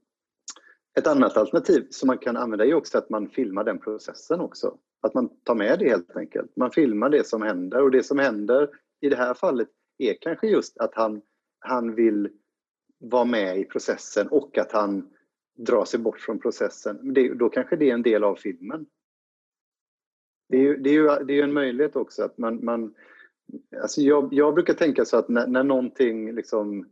Ett annat alternativ som man kan använda är också att man filmar den processen också. Att man tar med det helt enkelt. Man filmar det som händer och det som händer i det här fallet är kanske just att han, han vill vara med i processen och att han drar sig bort från processen. Det, då kanske det är en del av filmen. Det är ju, det är ju, det är en möjlighet också att man, man alltså jag, jag brukar tänka så att när, när någonting liksom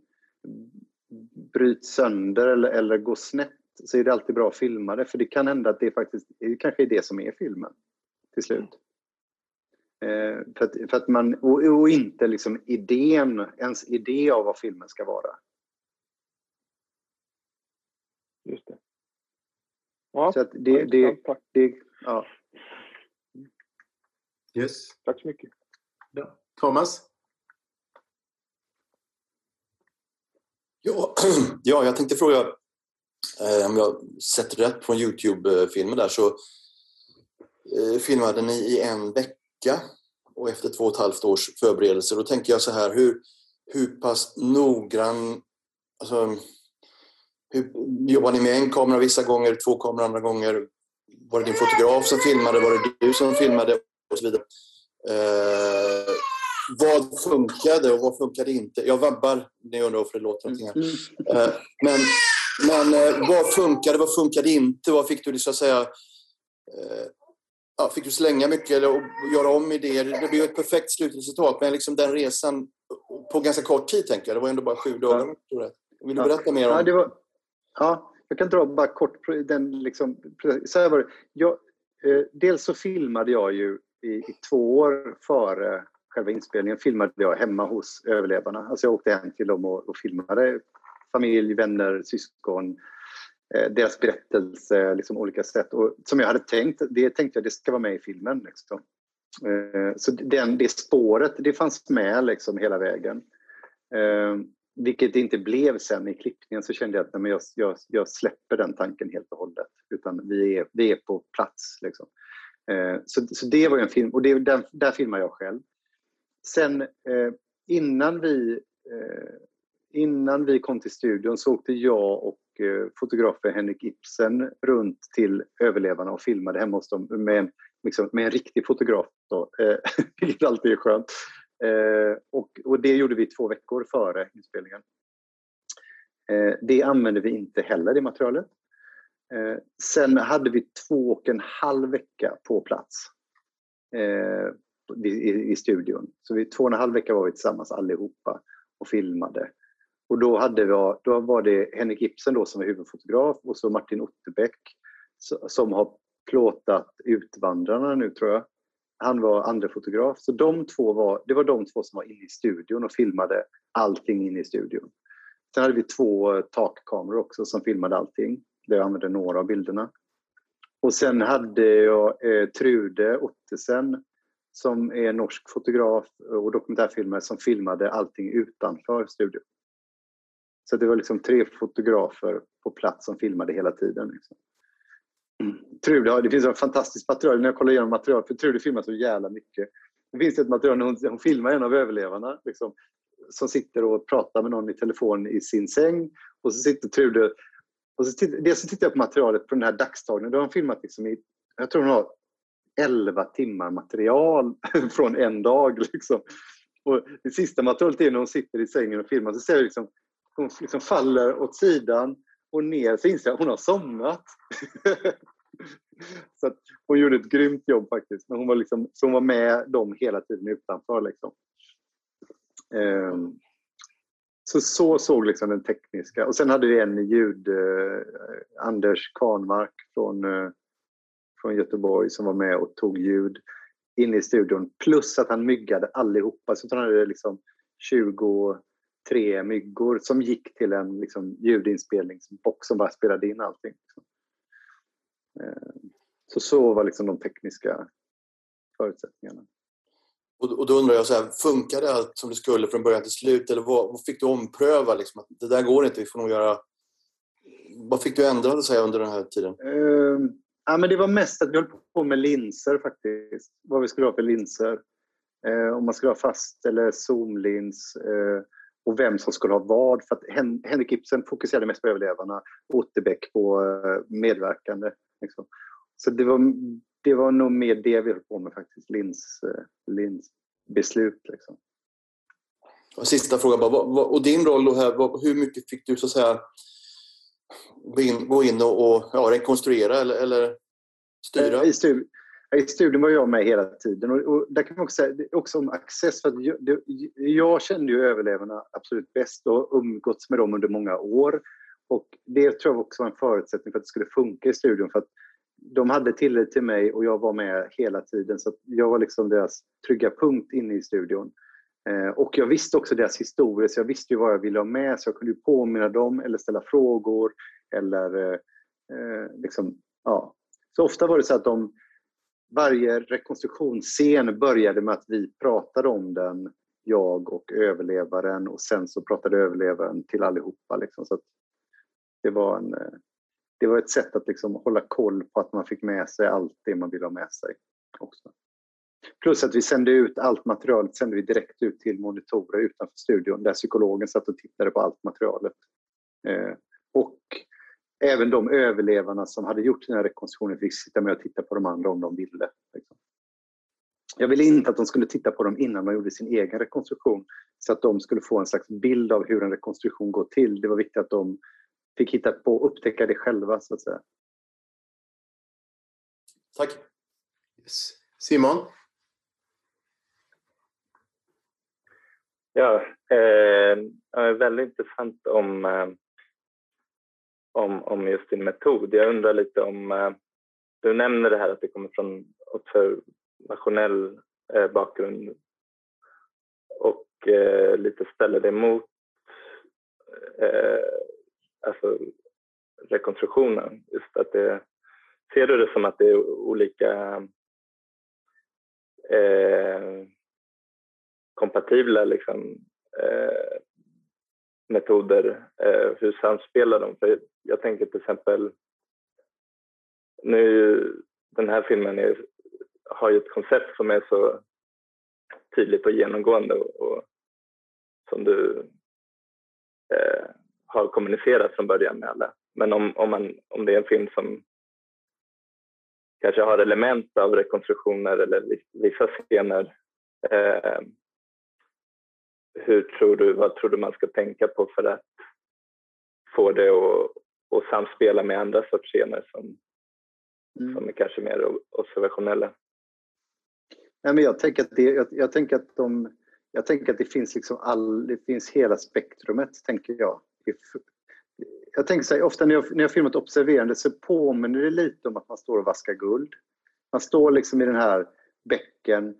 bryts sönder eller, eller går snett så är det alltid bra att filma det för det kan hända att det faktiskt det kanske är det som är filmen till slut. Eh, för, att, för att man, och, och, inte liksom idén, ens idé av vad filmen ska vara. Just det. Ja, så att det, det, det, ja. Yes. Tack så mycket. Ja. Thomas? Ja, [CLEARS THROAT] ja, jag tänkte fråga om jag sett rätt på Youtube-filmen där så eh, filmade ni i en vecka och efter två och ett halvt års förberedelser. Då tänker jag så här, hur, hur pass noggrann... Alltså, hur, jobbar ni med en kamera vissa gånger, två kameror andra gånger? Var det din fotograf som filmade? Var det du som filmade? Och så vidare. Eh, vad funkade och vad funkade inte? Jag vabbar, ni undrar varför det låter någonting här. Eh, men men eh, vad funkade, vad funkade inte? Vad fick du så att säga eh, ja, fick du slänga mycket eller göra om idéer? Det blev ett perfekt slutresultat, men liksom den resan på ganska kort tid, tänker jag. Det var ändå bara sju dagar. Ja. Vill du berätta mer om ja, det? Var, ja, jag kan dra bara kort den liksom, så här var det. Jag, eh, dels så filmade jag ju i, i, två år före själva inspelningen filmade jag hemma hos överlevarna. Alltså jag åkte hem till dem och, och filmade familj, vänner, syskon, eh, deras berättelse, liksom olika sätt. Och som jag hade tänkt, det tänkte jag det ska vara med i filmen. Liksom. Eh, så den, det spåret, det fanns med liksom hela vägen. Eh, vilket det inte blev sen i klippningen så kände jag att nej, jag, jag, jag släpper den tanken helt och hållet. Utan vi är, vi är på plats. Liksom. Så, så det var en film, och det, där, där filmar jag själv. Sen innan vi innan vi kom till studion så åkte jag och eh, fotografen Henrik Ibsen runt till överlevarna och filmade hemma hos dem med en, liksom, med en riktig fotograf. Då, eh, [LAUGHS] vilket alltid är skönt. Eh, och, och det gjorde vi två veckor före inspelningen. Eh, det använde vi inte heller, det materialet. Eh, sen hade vi två och en halv vecka på plats i, i studion. Så vi, två och en halv vecka var vi tillsammans allihopa och filmade. Och då, hade vi, då var det Henrik Ibsen då som var huvudfotograf och så Martin Otterbäck som har plåtat Utvandrarna nu tror jag. Han var andra fotograf. Så de två var, det var de två som var inne i studion och filmade allting inne i studion. Sen hade vi två takkameror också som filmade allting. Där jag använde några av bilderna. Och sen hade jag eh, Trude Ottesen som är norsk fotograf och dokumentärfilmare som filmade allting utanför studion. Så det var liksom tre fotografer på plats som filmade hela tiden. Liksom. Trude, det finns ett fantastiskt material när jag kollar igenom material, för Trude filmar så jävla mycket. Det finns ett material när hon, hon filmar en av överlevarna liksom, som sitter och pratar med någon i telefon i sin säng och så sitter Trude och så titt, dels så tittar jag på materialet på den här dagstagningen. Då har hon filmat liksom i, jag tror hon har 11 timmar material [LAUGHS] från en dag. Liksom. Och det sista materialet är när hon sitter i sängen och filmar. Så ser jag liksom hon liksom faller åt sidan och ner så inser jag att hon har somnat. [LAUGHS] så att hon gjorde ett grymt jobb faktiskt. Men hon var, liksom, så hon var med dem hela tiden utanför. Liksom. Um, så, så såg liksom den tekniska. Och sen hade vi en ljud, eh, Anders Kahnmark från, eh, från Göteborg som var med och tog ljud inne i studion. Plus att han myggade allihopa. Så han hade liksom 20 tre myggor som gick till en liksom, ljudinspelningsbox som bara spelade in allting. Eh, så så var liksom de tekniska förutsättningarna. Och, då undrar jag, så här, funkade allt som det skulle från början till slut eller vad, vad fick du ompröva? Liksom, att det där går inte, vi får nog göra... Vad fick du ändra säga, under den här tiden? Uh, ja, men det var mest att vi höll på med linser faktiskt. Vad vi skulle ha för linser. Uh, om man skulle ha fast eller zoomlins. Uh, och vem som skulle ha vad. För att Hen Henrik Ibsen fokuserade mest på överlevarna, Otterbäck på uh, medverkande. Liksom. Så det var det var nog mer det vi höll på med faktiskt, Lins, eh, Lins beslut. Liksom. Och sista frågan bara, och din roll då här, hur mycket fick du så att säga gå in, gå in och, och ja, rekonstruera eller, eller styra? Eh, I, studi i studion var jag med hela tiden och, och där kan man också säga också om Access för att jag, det, jag kände ju överlevarna absolut bäst och umgåtts med dem under många år och det tror jag också var en förutsättning för att det skulle funka i studion för att de hade tillit till mig och jag var med hela tiden så jag var liksom deras trygga punkt inne i studion. Eh, och jag visste också deras historia så jag visste ju vad jag ville ha med så jag kunde påminna dem eller ställa frågor eller eh, eh, liksom, ja. Så ofta var det så att de, varje rekonstruktionsscen började med att vi pratade om den, jag och överlevaren och sen så pratade överlevaren till allihopa. Liksom, så det var en eh, det var ett sätt att liksom hålla koll på att man fick med sig allt det man ville ha med sig. också. Plus att vi sände ut allt materialet sände vi direkt ut till monitorer utanför studion där psykologen satt och tittade på allt materialet. Eh, och även de överlevarna som hade gjort den här rekonstruktionen fick sitta med och titta på de andra om de ville. Liksom. Jag ville inte att de skulle titta på dem innan de gjorde sin egen rekonstruktion så att de skulle få en slags bild av hur en rekonstruktion går till. Det var viktigt att de fick hitta på och upptäcka det själva så att säga. Tack. Yes. Simon? Ja, eh, väldigt intressant om, eh, om, om just din metod. Jag undrar lite om, eh, du nämner det här att det kommer från observationell eh, bakgrund och eh, lite ställer det mot eh, alltså rekonstruktionen. Just att det, ser du det som att det är olika eh, kompatibla liksom, eh, metoder? Eh, hur samspelar de? För jag tänker till exempel nu den här filmen är, har ju ett koncept som är så tydligt och genomgående och, och som du eh, har kommunicerat från början med alla. Men om, om, man, om det är en film som kanske har element av rekonstruktioner eller vissa scener eh, hur tror du, vad tror du man ska tänka på för att få det att, att samspela med andra sorts scener som, mm. som är kanske mer observationella? Nej, men jag, tänker att det, jag, jag, tänker att de, jag tänker att det finns liksom all, det finns hela spektrumet, tänker jag jag tänker så här, ofta när jag, när jag filmat observerande så påminner det lite om att man står och vaskar guld. Man står liksom i den här bäcken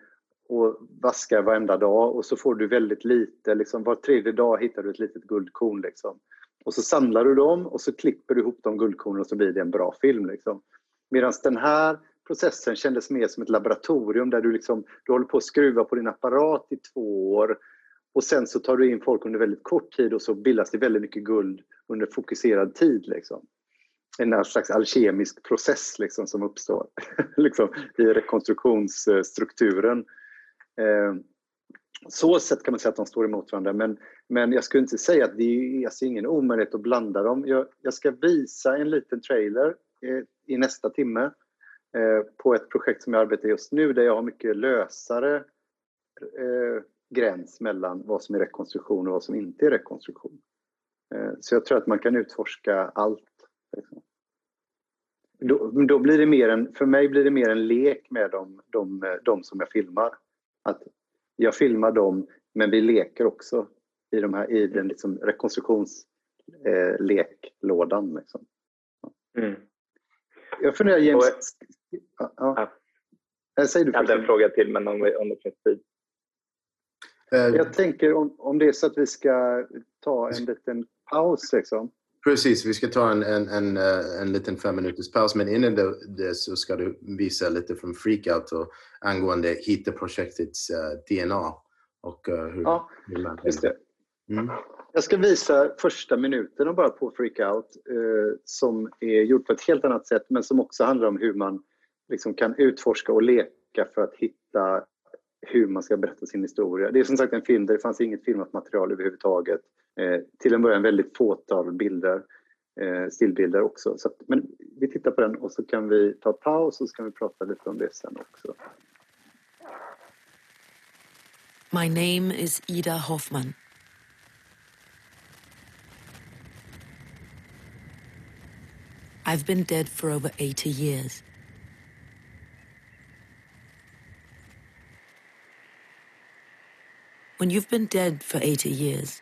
och vaskar varenda dag och så får du väldigt lite, liksom var tredje dag hittar du ett litet guldkorn. Liksom. Och så samlar du dem och så klipper du ihop de guldkornen och så blir det en bra film. Liksom. Medan den här processen kändes mer som ett laboratorium där du, liksom, du håller på att skruva på din apparat i två år och sen så tar du in folk under väldigt kort tid och så bildas det väldigt mycket guld under fokuserad tid. Liksom. En slags alkemisk process liksom, som uppstår [LAUGHS] liksom, i rekonstruktionsstrukturen. Eh, så sätt kan man säga att de står emot varandra men, men jag skulle inte säga att det är alltså ingen omöjlighet att blanda dem. Jag, jag ska visa en liten trailer eh, i nästa timme eh, på ett projekt som jag arbetar just nu där jag har mycket lösare eh, gräns mellan vad som är rekonstruktion och vad som inte är rekonstruktion. Eh, så jag tror att man kan utforska allt. Liksom. Då, då blir det mer en, för mig blir det mer en lek med de, de, de som jag filmar. Att jag filmar dem, men vi leker också i, de här, i den liksom rekonstruktionsleklådan. Eh, liksom. Mm. Jag funderar, James... Och, ja, ja. Jag, säger du jag hade en fråga till, men om, om det finns tid. Jag tänker om, om det är så att vi ska ta en liten paus. Liksom. Precis, vi ska ta en, en, en, eh, en liten fem minuters paus men innan det, det, så ska du visa lite från Freakout och angående HITA-projektets uh, eh, DNA. Och, uh, hur, ja, hur man, just det. Mm. Jag ska visa första minuten bara på Freakout uh, som är gjort på ett helt annat sätt men som också handlar om hur man liksom kan utforska och leka för att hitta hur man ska berätta sin historia. Det är som sagt en film där det fanns inget filmat material överhuvudtaget. Eh, till en början väldigt fåtal bilder, eh, stillbilder också. Så att, men vi tittar på den och så kan vi ta paus och så kan vi prata lite om det sen också. My name is Ida Hoffman. I've been dead for over 80 years. When you've been dead for 80 years,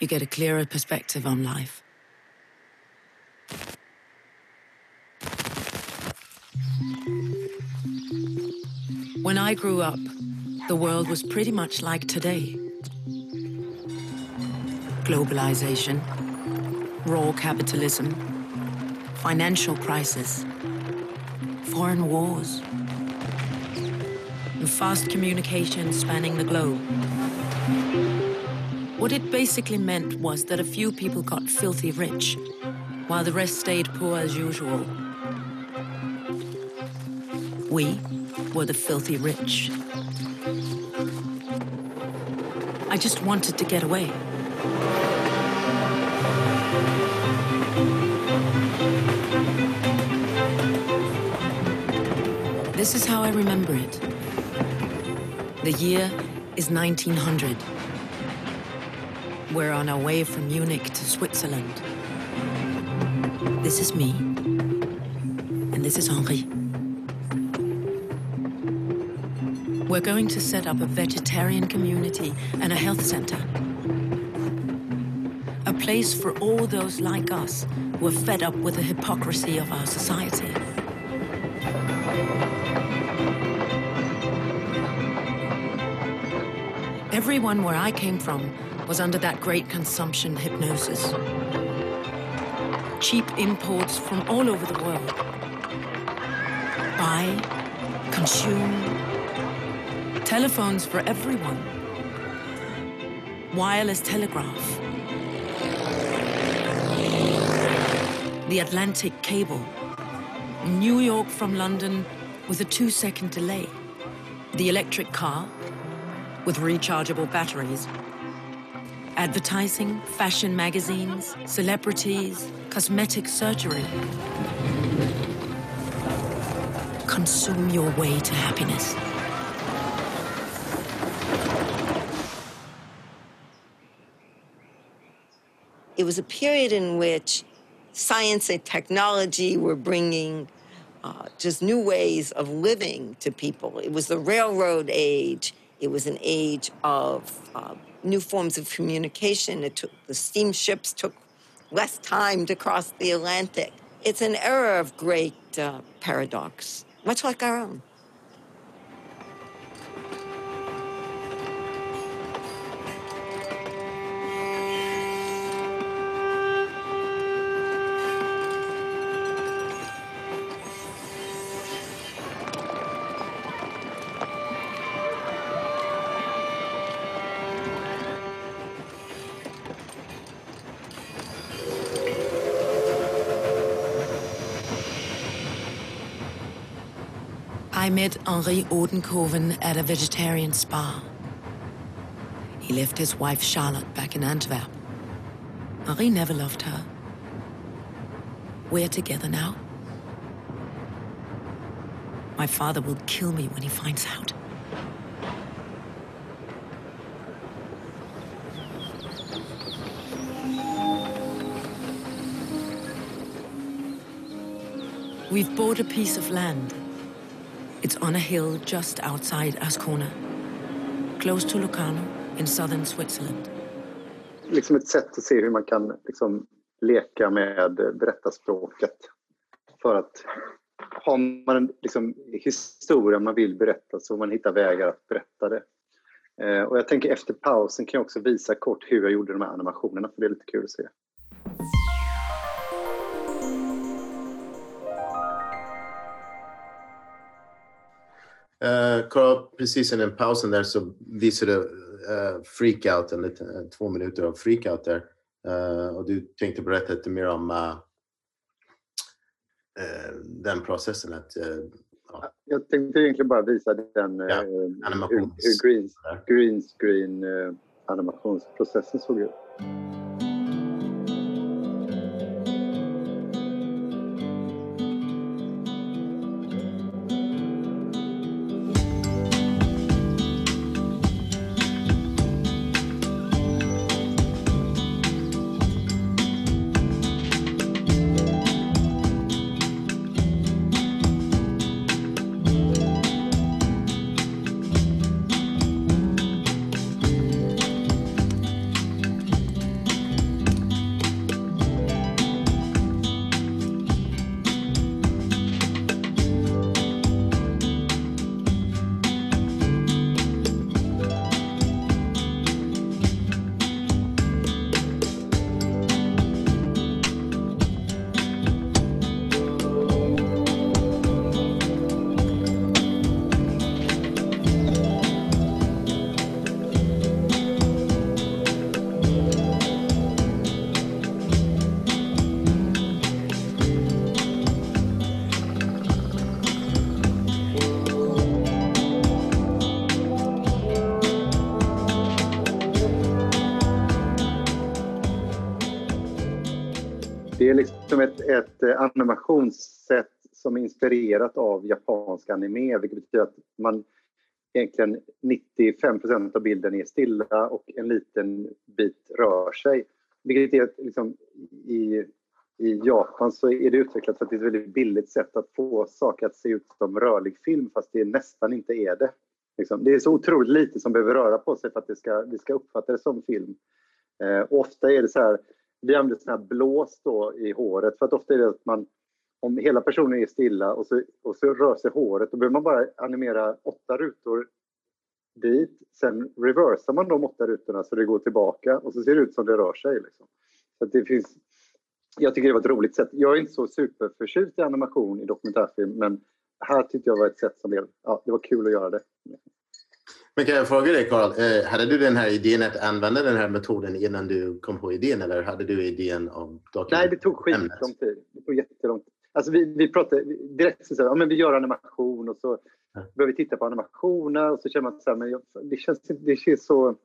you get a clearer perspective on life. When I grew up, the world was pretty much like today. Globalization, raw capitalism, financial crisis, foreign wars, and fast communication spanning the globe. What it basically meant was that a few people got filthy rich, while the rest stayed poor as usual. We were the filthy rich. I just wanted to get away. This is how I remember it. The year is 1900. We're on our way from Munich to Switzerland. This is me. And this is Henri. We're going to set up a vegetarian community and a health center. A place for all those like us who are fed up with the hypocrisy of our society. Everyone where I came from was under that great consumption hypnosis. Cheap imports from all over the world. Buy, consume, telephones for everyone, wireless telegraph, the Atlantic cable, New York from London with a two second delay, the electric car with rechargeable batteries, advertising, fashion magazines, celebrities, cosmetic surgery. Consume your way to happiness. It was a period in which science and technology were bringing uh, just new ways of living to people. It was the railroad age. It was an age of uh, new forms of communication. It took the steamships took less time to cross the Atlantic. It's an era of great uh, paradox, much like our own. Met Henri Odenkoven at a vegetarian spa. He left his wife Charlotte back in Antwerp. Henri never loved her. We're together now. My father will kill me when he finds out. We've bought a piece of land. It's on a hill just outside Ascona, close to Locarno in southern Switzerland. Liksom ett sätt att se hur man kan liksom leka med eh, berättarspråket. För att har man en liksom, historia man vill berätta så man hittar vägar att berätta det. Eh, och jag tänker efter pausen kan jag också visa kort hur jag gjorde de här animationerna för det är lite kul att se. Uh, Carl, precis innan pausen där så visade du uh, freakout, en liten, uh, två minuter av freakout där. Uh, och du tänkte berätta lite mer om uh, den processen. Att, ja. Jag tänkte egentligen bara visa den ja, hur, hur green, green screen animationsprocessen såg ut. Ett, eh, animationssätt som är inspirerat av japansk anime, vilket betyder att man egentligen 95 av bilden är stilla och en liten bit rör sig. Vilket är liksom i, i Japan så är det utvecklat för att det är ett väldigt billigt sätt att få saker att se ut som rörlig film fast det nästan inte är det. Liksom. Det är så otroligt lite som behöver röra på sig för att det ska, vi ska uppfatta det som film. Eh, ofta är det så här, vi använder sån här blås då i håret för att ofta är det att man om hela personen är stilla och så, och så rör sig håret, då behöver man bara animera åtta rutor dit. Sen reversar man de åtta rutorna så det går tillbaka och så ser det ut som det rör sig. Liksom. Så det finns, jag tycker det var ett roligt sätt. Jag är inte så superförtjust i animation i dokumentärfilm men här tyckte jag var ett sätt som blev, ja, det var kul att göra det. Men kan jag fråga dig Karl, eh, hade du den här idén att använda den här metoden innan du kom på idén eller hade du idén om Nej, det tog skitlång tid. Det tog jättelång tid. Alltså vi, vi pratade direkt så ja, men vi gör animation och så ja. börjar vi titta på animationer och så känner man så här, men jag, det känns, det känns så...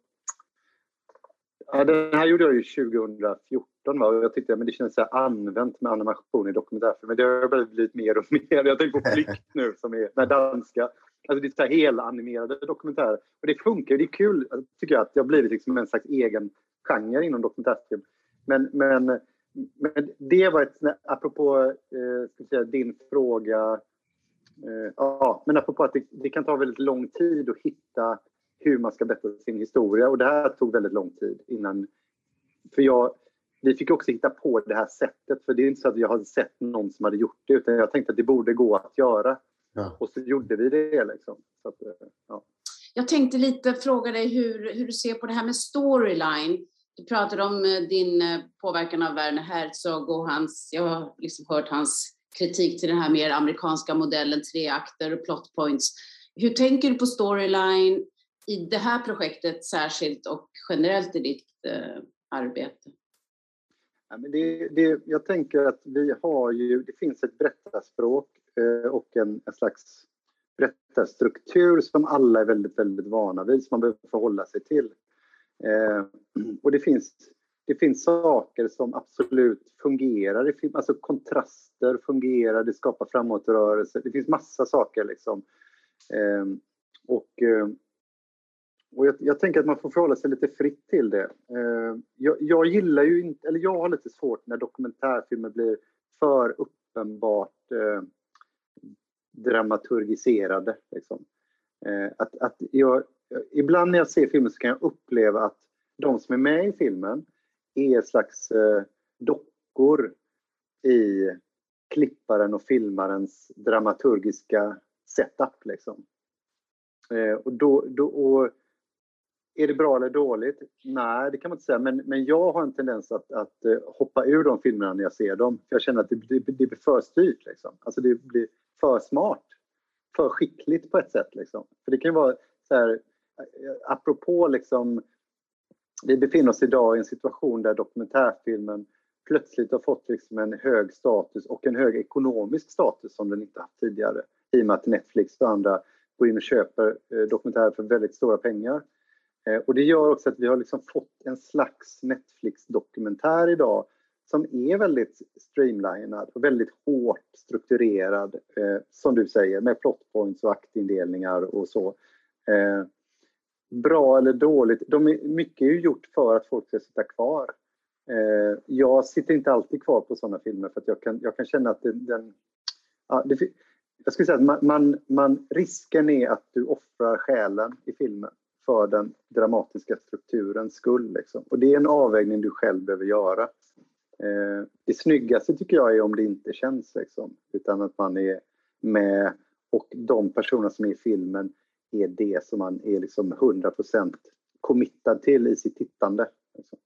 Ja, den här gjorde jag ju 2014 va? och jag tyckte att det känns så här använt med animation i dokumentärfilm. Men det har blivit mer och mer. Jag tänker på [LAUGHS] Flykt nu som är den danska. Alltså det är så här helanimerade dokumentärer. Och det funkar, det är kul tycker jag att det har blivit liksom en slags egen genre inom dokumentärfilm. Men, men men det var ett, apropå eh, ska säga, din fråga, eh, ja, men apropå att det, det, kan ta väldigt lång tid att hitta hur man ska berätta sin historia och det här tog väldigt lång tid innan, för jag, vi fick också hitta på det här sättet för det är inte så att jag hade sett någon som hade gjort det utan jag tänkte att det borde gå att göra. Ja. Och så gjorde vi det liksom. Så att, eh, ja. Jag tänkte lite fråga dig hur, hur du ser på det här med storyline. Du pratade om eh, din eh, påverkan av Werner Herzog och hans, jag har liksom hört hans kritik till den här mer amerikanska modellen, tre akter och plot points. Hur tänker du på storyline i det här projektet särskilt och generellt i ditt eh, arbete? Ja, men det, det, jag tänker att vi har ju, det finns ett berättarspråk Eh, och en, en slags berättarstruktur som alla är väldigt, väldigt vana vid, som man behöver förhålla sig till. Eh, och det finns, det finns saker som absolut fungerar i film, alltså kontraster fungerar, det skapar framåtrörelse, det finns massa saker liksom. Eh, och eh, och jag, jag, tänker att man får förhålla sig lite fritt till det. Eh, jag, jag, gillar ju inte, eller jag har lite svårt när dokumentärfilmer blir för uppenbart eh, dramaturgiserade. Liksom. Eh, att, att jag, ibland när jag ser filmen så kan jag uppleva att de som är med i filmen är ett slags eh, dockor i klipparen och filmarens dramaturgiska setup. Liksom. Eh, och då, då, och är det bra eller dåligt? Nej, det kan man inte säga. Men, men jag har en tendens att, att eh, hoppa ur de filmerna när jag ser dem. För jag känner att det, det, det blir för styrt. Liksom. Alltså det blir för smart. För skickligt på ett sätt. Liksom. För det kan vara så här, apropå liksom, vi befinner oss idag i en situation där dokumentärfilmen plötsligt har fått liksom en hög status och en hög ekonomisk status som den inte haft tidigare. I och med att Netflix och andra går in och köper eh, dokumentärer för väldigt stora pengar. Eh, och det gör också att vi har liksom fått en slags Netflix-dokumentär idag som är väldigt streamlinad och väldigt hårt strukturerad, eh, som du säger, med plotpoints och aktindelningar och så. Eh, bra eller dåligt, de är, mycket är ju gjort för att folk ska sitta kvar. Eh, jag sitter inte alltid kvar på sådana filmer för att jag kan, jag kan känna att den... den... Ja, det, jag skulle säga att man, man, man, risken är att du offrar själen i filmen för den dramatiska strukturens skull. Liksom. Och det är en avvägning du själv behöver göra. Eh, det snyggaste tycker jag är om det inte känns, liksom, utan att man är med och de personer som är i filmen är det som man är liksom 100% committad till i sitt tittande. Liksom.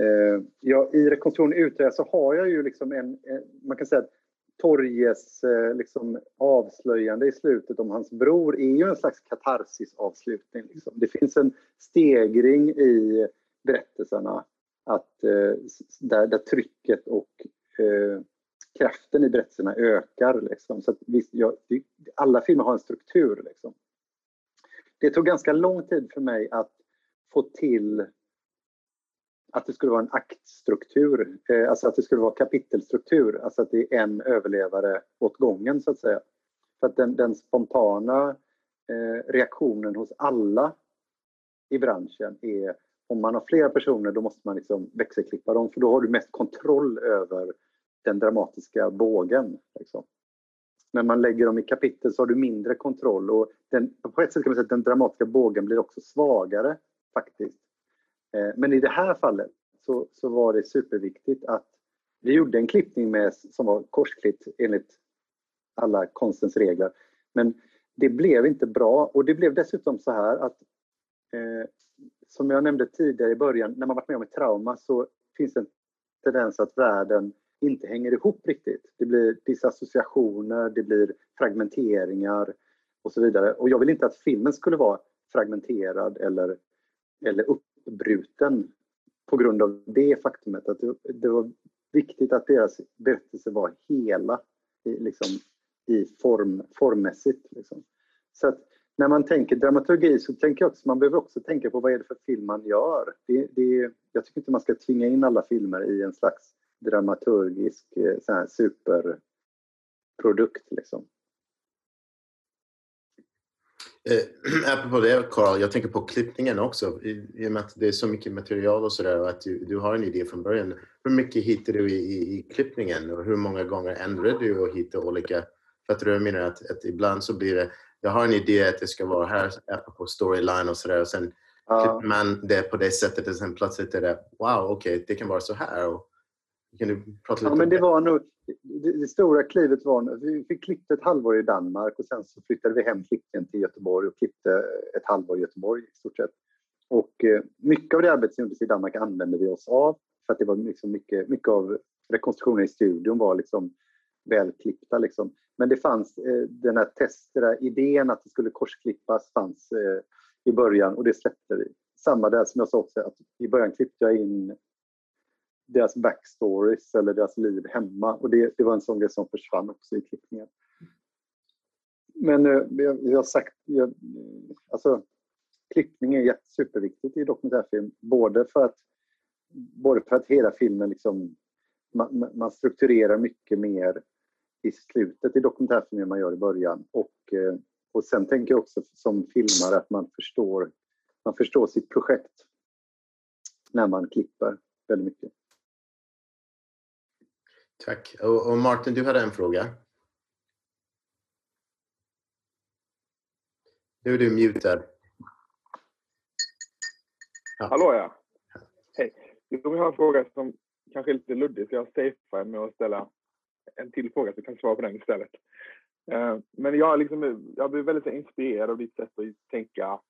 Eh, ja, I rekonstruktion utreda så har jag ju liksom en, en man kan säga att Torjes eh, liksom avslöjande i slutet om hans bror är ju en slags katarsis-avslutning. Liksom. Det finns en stegring i berättelserna att, eh, där, där trycket och eh, kraften i berättelserna ökar. Liksom. Så att, visst, jag, alla filmer har en struktur. Liksom. Det tog ganska lång tid för mig att få till att det skulle vara en aktstruktur, eh, alltså att det skulle vara kapitelstruktur, alltså att det är en överlevare åt gången så att säga. För att den, den spontana eh, reaktionen hos alla i branschen är om man har flera personer då måste man liksom växelklippa dem för då har du mest kontroll över den dramatiska bågen. Liksom. När man lägger dem i kapitel så har du mindre kontroll och den, på ett sätt kan man säga att den dramatiska bågen blir också svagare faktiskt. Eh, men i det här fallet så, så var det superviktigt att vi gjorde en klippning med, som var korsklippt enligt alla konstens regler. Men det blev inte bra och det blev dessutom så här att eh, som jag nämnde tidigare i början, när man varit med om ett trauma så finns det en tendens att världen inte hänger ihop riktigt. Det blir disassociationer, det blir fragmenteringar och så vidare. Och jag vill inte att filmen skulle vara fragmenterad eller, eller uppbruten på grund av det faktumet att det, det var viktigt att deras berättelse var hela i, liksom, i form, formmässigt. Liksom. Så att när man tänker dramaturgi så tänker jag också man behöver också tänka på vad är det för film man gör. Det, det, jag tycker inte man ska tvinga in alla filmer i en slags dramaturgisk eh, så här, superprodukt. Liksom. Eh, [CLEARS THROAT] apropå det Carl, jag tänker på klippningen också. I, I och med att det är så mycket material och sådär och att du, du har en idé från början. Hur mycket hittar du i, i, i klippningen och hur många gånger ändrar du och hittar olika... För att du menar att, att ibland så blir det, jag har en idé att det ska vara här apropå storyline och sådär och sen ja. klipper man det på det sättet och sen plötsligt är det wow, okej, okay, det kan vara så här. Och, kan du prata lite ja, men det? Var nog, det, det, stora klivet var... Vi fick klippt ett halvår i Danmark och sen så flyttade vi hem klippningen till Göteborg och klippte ett halvår i Göteborg i stort sett. Och eh, mycket av det arbetet som gjordes i Danmark använde vi oss av för att det var liksom mycket, mycket av rekonstruktionen i studion var liksom välklippta. Liksom. Men det fanns eh, den här testen, idén att det skulle korsklippas fanns eh, i början och det släppte vi. Samma där som jag sa också, att i början klippte jag in deras backstories eller deras liv hemma. Och det, det var en sån grej som försvann också i klippningen. Men eh, jag, jag har sagt, jag, alltså klippning är superviktigt i dokumentärfilm. Både för att, både för att hela filmen liksom, man, man strukturerar mycket mer i slutet i dokumentärfilmen man gör i början. Och, eh, och sen tänker jag också som filmare att man förstår, man förstår sitt projekt när man klipper väldigt mycket. Tack. Och, och Martin, du hade en fråga? Nu är du mutad. Ja. Hallå ja. Hej. Jag har en fråga som kanske är lite luddig så jag safear med att ställa en till fråga så kan kan svara på den istället. Eh, men jag, liksom, jag blir väldigt inspirerad av ditt sätt att tänka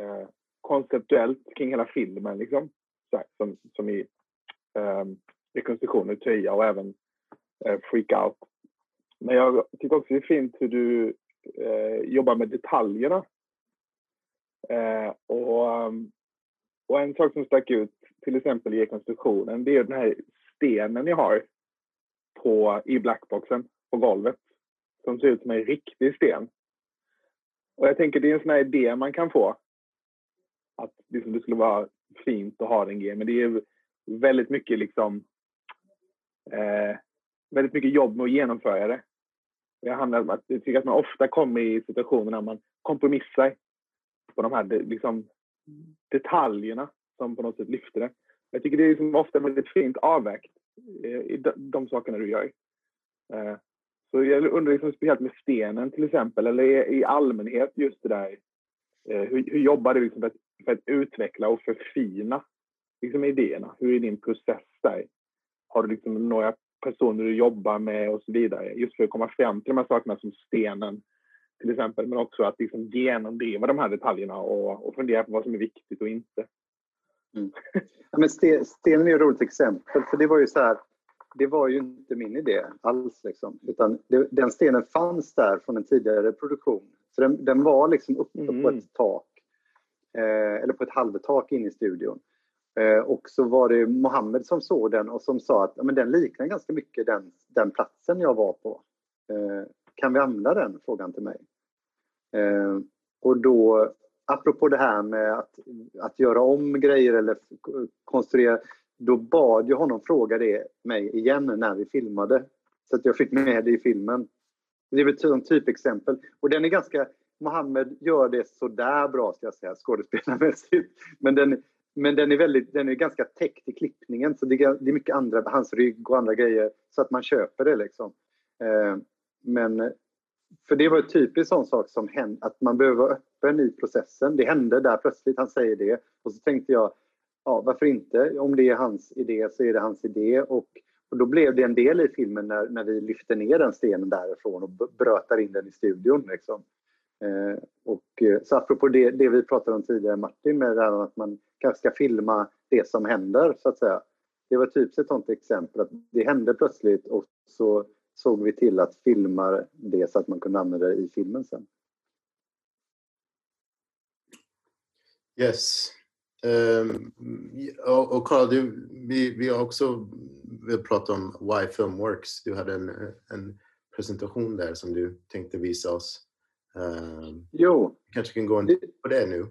eh, konceptuellt kring hela filmen. Liksom. Så som, som i eh, rekonstruktioner, Töja och även eh, Freak Out. Men jag tycker också det är fint hur du eh, jobbar med detaljerna. Eh, och, och en sak som stack ut, till exempel i rekonstruktionen, det är den här stenen ni har på, i blackboxen på golvet. Som ser ut som en riktig sten. Och jag tänker det är en sån här idé man kan få. Att liksom det skulle vara fint att ha den grejen. Men det är väldigt mycket liksom eh, väldigt mycket jobb med att genomföra det. Jag, hamnar, jag tycker att man ofta kommer i situationer när man kompromissar på de här liksom, detaljerna som på något sätt lyfter det. Jag tycker det är liksom ofta väldigt fint avvägt i de, sakerna du gör. Eh, så jag undrar liksom speciellt med stenen till exempel, eller i allmänhet just det där. Eh, hur, hur jobbar du liksom för, att, för att utveckla och förfina liksom idéerna? Hur är din process där? Har du liksom några personer du jobbar med och så vidare. Just för att komma fram till de här sakerna som stenen till exempel, men också att liksom genomdriva de här detaljerna och, och fundera på vad som är viktigt och inte. Mm. Ja, [LAUGHS] men stenen är ett roligt exempel, för det var ju så här, det var ju inte min idé alls. Liksom. Utan det, den stenen fanns där från en tidigare produktion. Så den, den var liksom uppe mm. på ett tak, eh, eller på ett halvtak inne i studion. Eh, och så var det Mohammed som såg den och som sa att ja, men den liknar ganska mycket den, den platsen jag var på. Eh, kan vi använda den? frågan till mig. Eh, och då apropå det här med att, att göra om grejer eller konstruera, då bad jag honom fråga det mig igen när vi filmade. Så att jag fick med det i filmen. Det är ett typexempel. Och den är ganska, Mohammed gör det sådär bra ska jag säga, skådespelarmässigt. Men den, men den är, väldigt, den är ganska täckt i klippningen så det är, det är mycket andra, hans rygg och andra grejer så att man köper det liksom. Eh, men för det var en typisk sån sak som hände, att man behöver vara öppen i processen. Det hände där plötsligt, han säger det. Och så tänkte jag, ja varför inte? Om det är hans idé så är det hans idé. Och, och då blev det en del i filmen när, när vi lyfte ner den stenen därifrån och brötar in den i studion. Liksom. Eh, och, eh, så apropå det, det vi pratade om tidigare Martin, med det här att man kanske ska filma det som händer så att säga. Det var typ ett sånt exempel att det hände plötsligt och så såg vi till att filma det så att man kunde använda det i filmen sen. Yes. Um, och, Carl, du, vi, vi har också vill prata om Why Film Works. Du hade en, en presentation där som du tänkte visa oss. Um, jo. kanske kan gå in på det nu?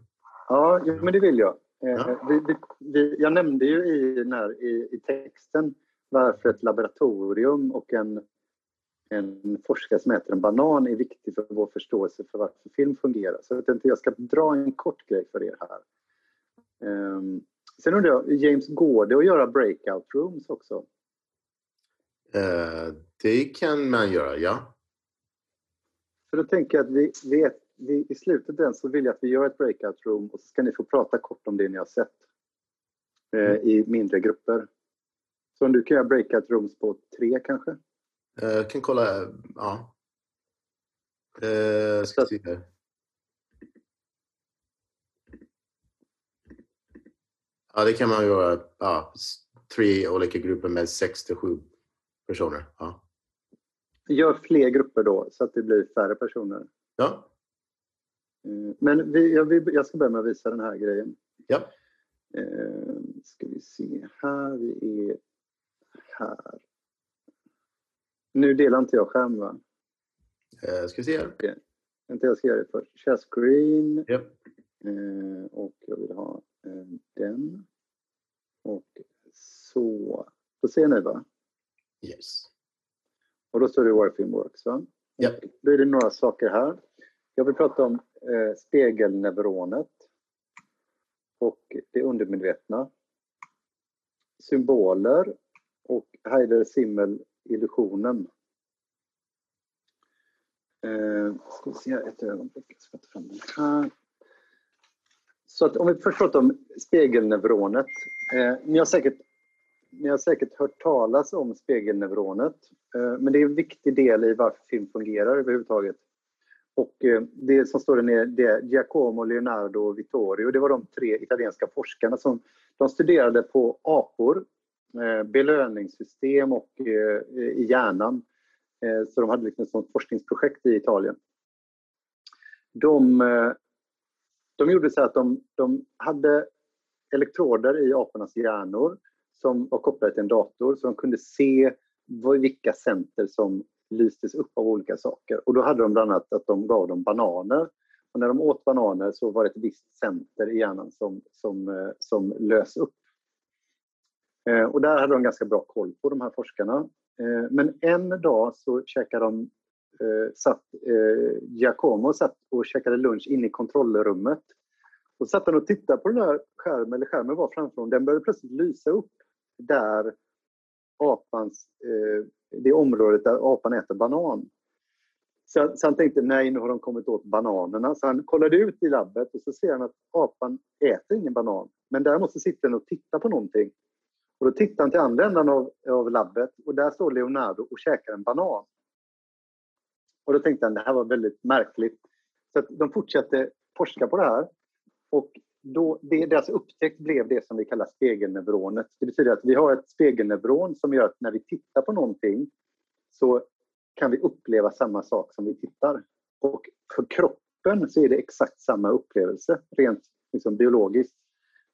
Ja, men det vill jag. Eh, ja. Vi, vi, vi, jag nämnde ju i, när, i, i texten varför ett laboratorium och en en forskare som äter en banan är viktig för vår förståelse för varför film fungerar. Så jag tänkte jag ska dra en kort grej för er här. Um, sen undrar jag, James, går det att göra breakout rooms också? Uh, det kan man göra, ja. För då tänker jag att vi, vi, vi, i slutet den så vill jag att vi gör ett breakout room och så ska ni få prata kort om det ni har sett uh, i mindre grupper. Så om du kan göra breakout rooms på tre kanske? Jag eh, kan kolla, ja. Uh, ska se här. Ja, det kan man göra. Ja, tre olika grupper med sex till sju personer. Ja. Gör fler grupper då, så att det blir färre personer. Ja. Eh, men vi, jag, jag, ska börja med att visa den här grejen. Ja. Uh, ska vi se här, vi är här. Nu delar inte jag skärm va? Eh, ska vi se här. Okay. Vänta, jag ska göra det först. Share screen. Yep. Eh, och jag vill ha eh, den. Och så. Då ser ni va? Yes. Och då står det Warframe Works va? Yep. Då är det några saker här. Jag vill prata om eh, spegelneuronet och det undermedvetna. Symboler och Heider Simmel illusionen. Eh, ska vi se ett ögonblick, jag ska ta fram den här. Så att om vi först pratar om spegelneuronet. Eh, ni, har säkert, ni har säkert hört talas om spegelneuronet. Eh, men det är en viktig del i varför film fungerar överhuvudtaget. Och eh, det som står där nere, det är Giacomo, Leonardo och Vittorio. Det var de tre italienska forskarna som de studerade på apor Eh, belöningssystem och eh, i hjärnan. Eh, så de hade liksom ett sånt forskningsprojekt i Italien. De, de gjorde så att de, de hade elektroder i apornas hjärnor som var kopplade till en dator så de kunde se vilka center som lystes upp av olika saker. Och då hade de bland annat att de gav dem bananer. Och när de åt bananer så var det ett visst center i hjärnan som, som, som lös upp. Eh, och där hade de ganska bra koll på de här forskarna. Eh, men en dag så käkade de, eh, satt, eh, Giacomo satt och käkade lunch inne i kontrollrummet. Och satt han och tittade på den där skärmen, eller skärmen var framför honom, den började plötsligt lysa upp där apans, eh, det området där apan äter banan. Så, så han tänkte, nej nu har de kommit åt bananerna. Så han kollade ut i labbet och så ser han att apan äter ingen banan. Men däremot så sitter den och tittar på någonting. Och då tittar han till andra änden av, av labbet och där står Leonardo och käkar en banan. Och då tänkte han det här var väldigt märkligt. Så de fortsatte forska på det här. Och då, det, deras upptäckt blev det som vi kallar spegelneuronet. Det betyder att vi har ett spegelneuron som gör att när vi tittar på någonting så kan vi uppleva samma sak som vi tittar. Och för kroppen så är det exakt samma upplevelse, rent liksom biologiskt.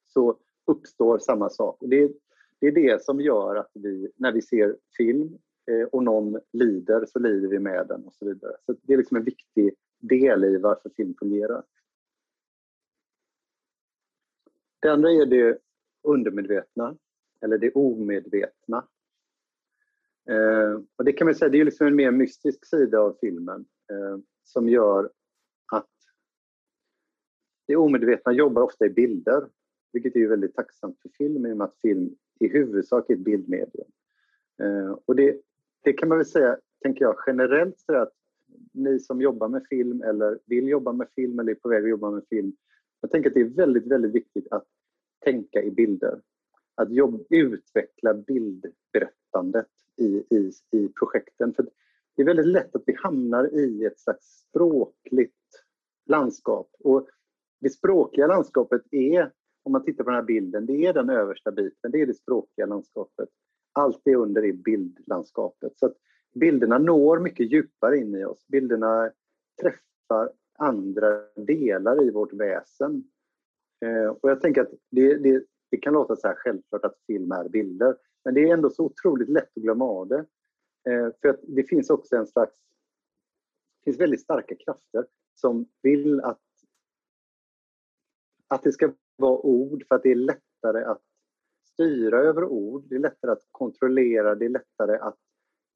Så uppstår samma sak. Och det, det är det som gör att vi, när vi ser film eh, och någon lider, så lider vi med den och så vidare. Så det är liksom en viktig del i varför film fungerar. Det andra är det undermedvetna, eller det omedvetna. Eh, och det kan man säga, det är liksom en mer mystisk sida av filmen eh, som gör att det omedvetna jobbar ofta i bilder, vilket är väldigt tacksamt för film i och med att film i huvudsak ett bildmedium. Eh, och det, det kan man väl säga, tänker jag, generellt så att ni som jobbar med film eller vill jobba med film eller är på väg att jobba med film, jag tänker att det är väldigt, väldigt viktigt att tänka i bilder. Att jobba, utveckla bildberättandet i, i, i projekten. För det är väldigt lätt att vi hamnar i ett slags språkligt landskap. Och det språkliga landskapet är, om man tittar på den här bilden, det är den översta biten, det är det språkliga landskapet. Allt det under är bildlandskapet. Så att bilderna når mycket djupare in i oss. Bilderna träffar andra delar i vårt väsen. Eh, och jag tänker att det, det, det, kan låta så här självklart att film är bilder, men det är ändå så otroligt lätt att glömma av det. Eh, för att det finns också en slags... Det finns väldigt starka krafter som vill att, att det ska vara ord för att det är lättare att styra över ord, det är lättare att kontrollera, det är lättare att,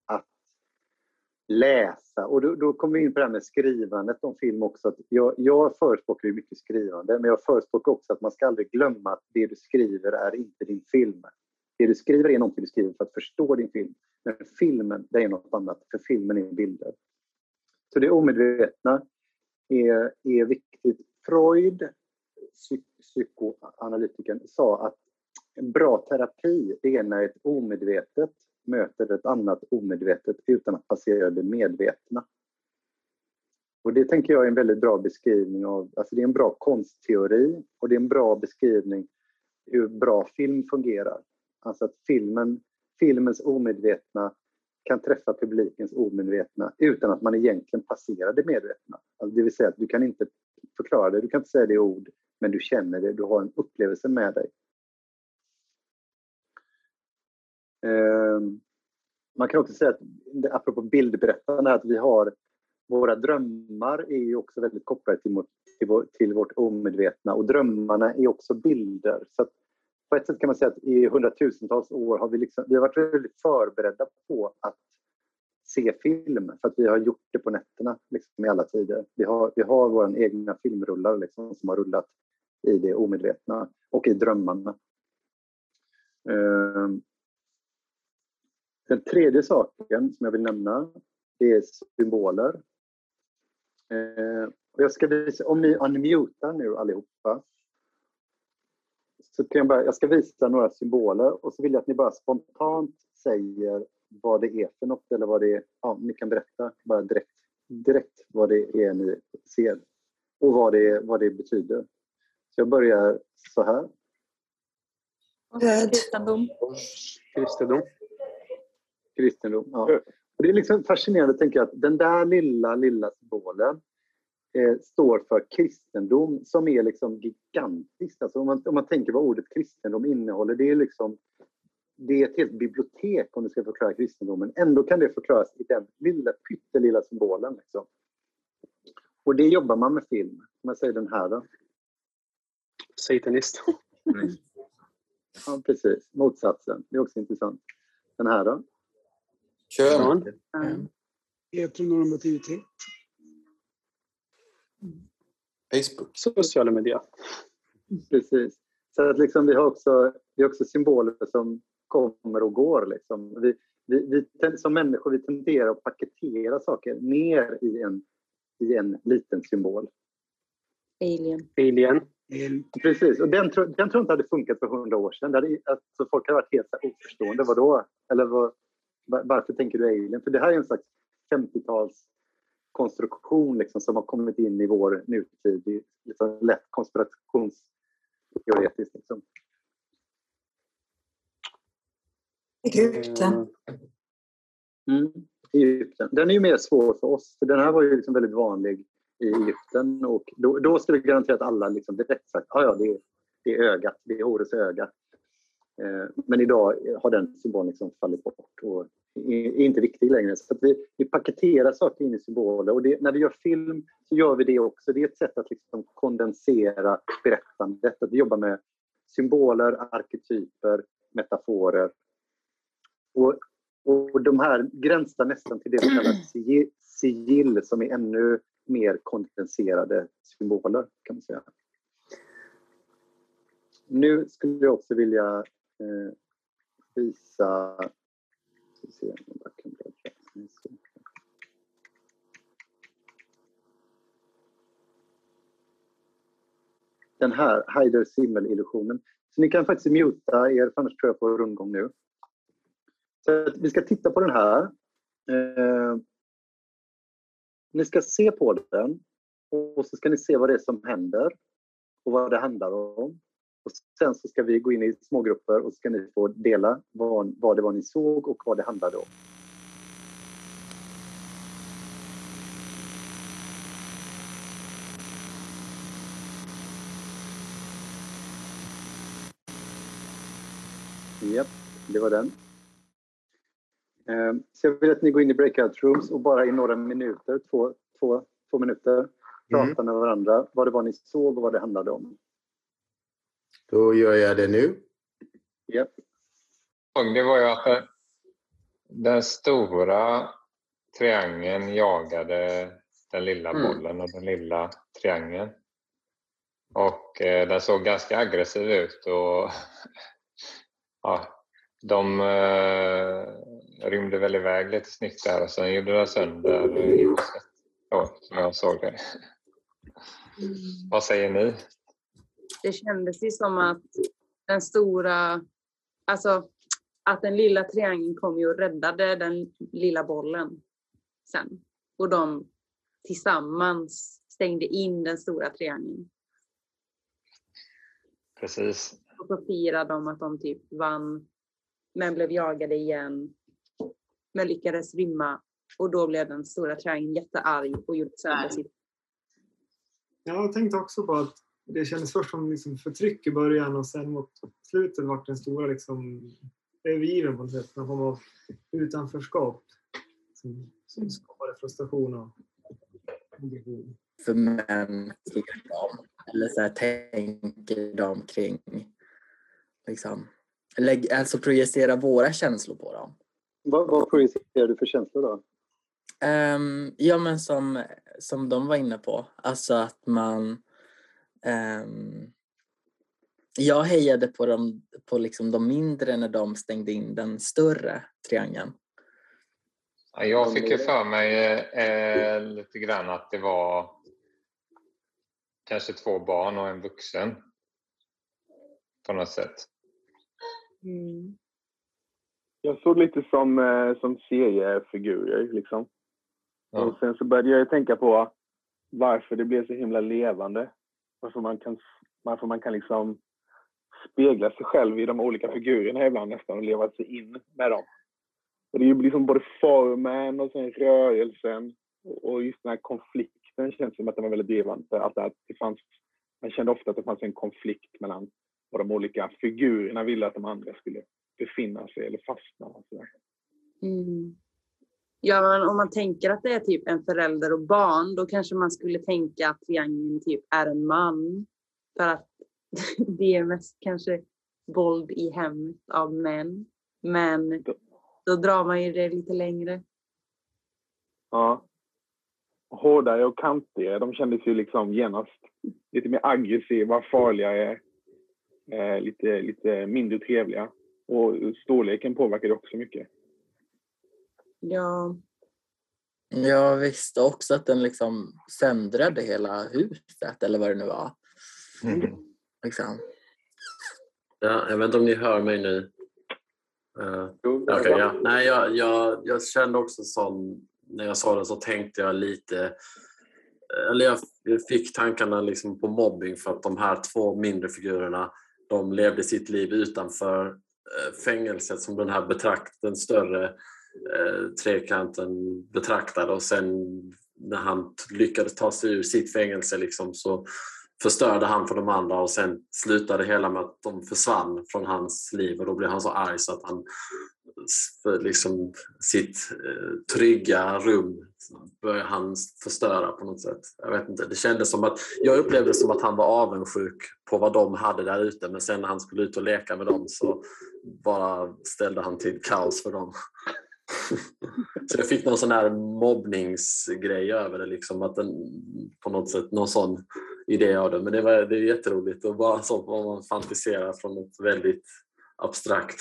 att läsa. Och då, då kommer vi in på det här med skrivandet om film också. Att jag, jag förespråkar ju mycket skrivande, men jag förespråkar också att man ska aldrig glömma att det du skriver är inte din film. Det du skriver är någonting du skriver för att förstå din film. Men filmen, det är något annat, för filmen är bilder. Så det omedvetna är, är viktigt. Freud, psykoanalytikern, sa att en bra terapi det är när ett omedvetet möter ett annat omedvetet utan att passera det medvetna. Och det tänker jag är en väldigt bra beskrivning av, alltså det är en bra konstteori och det är en bra beskrivning hur bra film fungerar. Alltså att filmen, filmens omedvetna kan träffa publikens omedvetna utan att man egentligen passerar det medvetna. Alltså det vill säga att du kan inte förklara det, du kan inte säga det i ord, men du känner det, du har en upplevelse med dig. Ehm, man kan också säga att, apropå bildberättande, att vi har våra drömmar är ju också väldigt kopplade till, till, vår, till vårt omedvetna och drömmarna är också bilder. Så på ett sätt kan man säga att i hundratusentals år har vi, liksom, vi har varit väldigt förberedda på att se film för att vi har gjort det på nätterna liksom, i alla tider. Vi har, vi har våra egna filmrullar liksom, som har rullat i det omedvetna och i drömmarna. Ehm, den tredje saken som jag vill nämna det är symboler. Ehm, jag ska visa, om ni unmutar nu allihopa så kan jag, bara, jag ska visa några symboler och så vill jag att ni bara spontant säger vad det är för något eller vad det är. Ja, ni kan berätta bara direkt, direkt vad det är ni ser och vad det, vad det betyder. Jag börjar så här. Kristendom. Kristendom kristendom. Ja. Och det är liksom fascinerande att tänka att den där lilla, lilla symbolen eh, står för kristendom som är liksom gigantiskt. Alltså om, man, om man tänker vad ordet kristendom innehåller, det är liksom det är ett helt bibliotek om du ska förklara kristendomen. Ändå kan det förklaras i den lilla, pyttelilla symbolen. Liksom. Och det jobbar man med film. Om jag säger den här då. Satanist. [LAUGHS] Mm. Ja, precis. Motsatsen. Det är också intressant. Den här då? Kön. Heteronormativitet. Facebook. Sociala medier. Precis. Så att liksom vi, har också, vi har också symboler som kommer och går. Liksom. Vi, vi, vi, som människor vi tenderar att paketera saker ner i en, i en liten symbol. Alien. Alien. Precis, och den, den tror jag inte hade funkat för hundra år sedan. Där det, alltså, folk hade varit helt oförstående. Vadå? Eller vad, varför tänker du alien? För det här är en slags 50-tals konstruktion liksom, som har kommit in i vår nutid. Liksom lätt konspirationsteoretiskt. Liksom. Egypten. Mm, Egypten. Den är ju mer svår för oss, för den här var ju liksom väldigt vanlig i Egypten. Och då, då skulle garanterat alla liksom direkt sagt ah, ja, det är, det är ögat, det är Horus öga. Eh, men idag har den symbolen liksom fallit bort och är inte viktig längre. Så vi, vi paketerar saker in i symboler och det, när vi gör film så gör vi det också. Det är ett sätt att liksom kondensera berättandet, att jobbar med symboler, arketyper, metaforer. Och, och de här gränsar nästan till det som kallas sigill som är ännu mer kondenserade symboler kan man säga. Nu skulle jag också vilja eh, visa... Den här Heider Simmel-illusionen. Så ni kan faktiskt muta er, för annars tror jag på rundgång nu. Så vi ska titta på den här. Eh, ni ska se på den och så ska ni se vad det är som händer och vad det handlar om. Och sen så ska vi gå in i smågrupper och så ska ni få dela vad, vad det var ni såg och vad det handlade om. Japp, det var den. Eh, så jag vill att ni går in i breakout rooms och bara i några minuter, två, två, två minuter, prata Mm. med varandra vad det var ni såg och vad det handlade om. Då gör jag det nu. Och det var ju att det- den stora triangeln jagade den lilla Mm. bollen och den lilla triangeln. Och eh, den såg ganska aggressiv ut och [LAUGHS] ja, de eh, rymde väl iväg lite snyggt där och sen gjorde den sönder huset. Ja, som jag såg det. Vad säger ni? Det kändes ju som att den stora, alltså att den lilla triangeln kom ju och räddade den lilla bollen sen. Och de tillsammans stängde in den stora triangeln. Precis. Och så firade de att de typ vann, men blev jagade igen. Men lyckades rymma. Och då blev den stora triangeln jättearg och gjorde sönder sitt Jag tänkte också på att det kändes först som liksom förtryck i början och sen mot slutet vart den stora liksom övergiven på något sätt. Någon form av utanförskap som, som skapade frustration och för män ser de? Eller så här, tänker de kring, liksom, lägg, alltså projicera våra känslor på dem? Vad, vad projicerar du för känslor då? Ehm, ja men som, som de var inne på, alltså att man ehm, jag hejade på, dem, på liksom de mindre när de stängde in den större triangeln. Ja, Jag fick ju för mig eh, lite grann att det var kanske två barn och en vuxen. På något sätt. Jag såg lite som, eh, som seriefigurer liksom. Ja. Och sen så började jag tänka på varför det blev så himla levande. Varför man kan, varför man kan liksom spegla sig själv i de olika figurerna ibland nästan och leva sig in med dem. Och det är ju liksom både formen och sen rörelsen och just den här konflikten känns som att den var väldigt drivande. Att det fanns, man kände ofta att det fanns en konflikt mellan vad de olika figurerna ville att de andra skulle befinna sig eller fastna. Mm. Ja, men om man tänker att det är typ en förälder och barn, då kanske man skulle tänka att triangeln typ är en man. För att [LAUGHS] det är mest kanske våld i hemmet av män. Men då drar man ju det lite längre. Ja. Hårdare och kantigare, de kändes ju liksom genast lite mer aggressiva, farligare, eh, lite, lite mindre trevliga. Och storleken påverkade också mycket. Ja. Jag visste också att den liksom söndrade hela huset eller vad det nu var. Liksom. Ja, jag vet inte om ni hör mig nu. Uh, okay, ja. Nej, jag, jag, jag kände också som, när jag sa det så tänkte jag lite, eller jag fick tankarna liksom på mobbing för att de här två mindre figurerna, de levde sitt liv utanför eh, Eh, fängelset som den här betrakt, den större eh, trekanten betraktade. Och sen när han lyckades ta sig ur sitt fängelse liksom, så förstörde han för de andra och sen slutade hela med att de försvann från hans liv. Och då blev han så arg så att han för liksom sitt eh, trygga rum börjar han förstöra på något sätt. Jag vet inte, det kändes som att jag upplevde det som att han var avundsjuk på vad de hade där ute men sen när han skulle ut och leka med dem så bara ställde han till kaos för dem. [LAUGHS] så jag fick någon sån här mobbningsgrej över det liksom att den, på något sätt någon sån idé av det men det, var, det är jätteroligt och bara så vad man fantiserar från något väldigt abstrakt.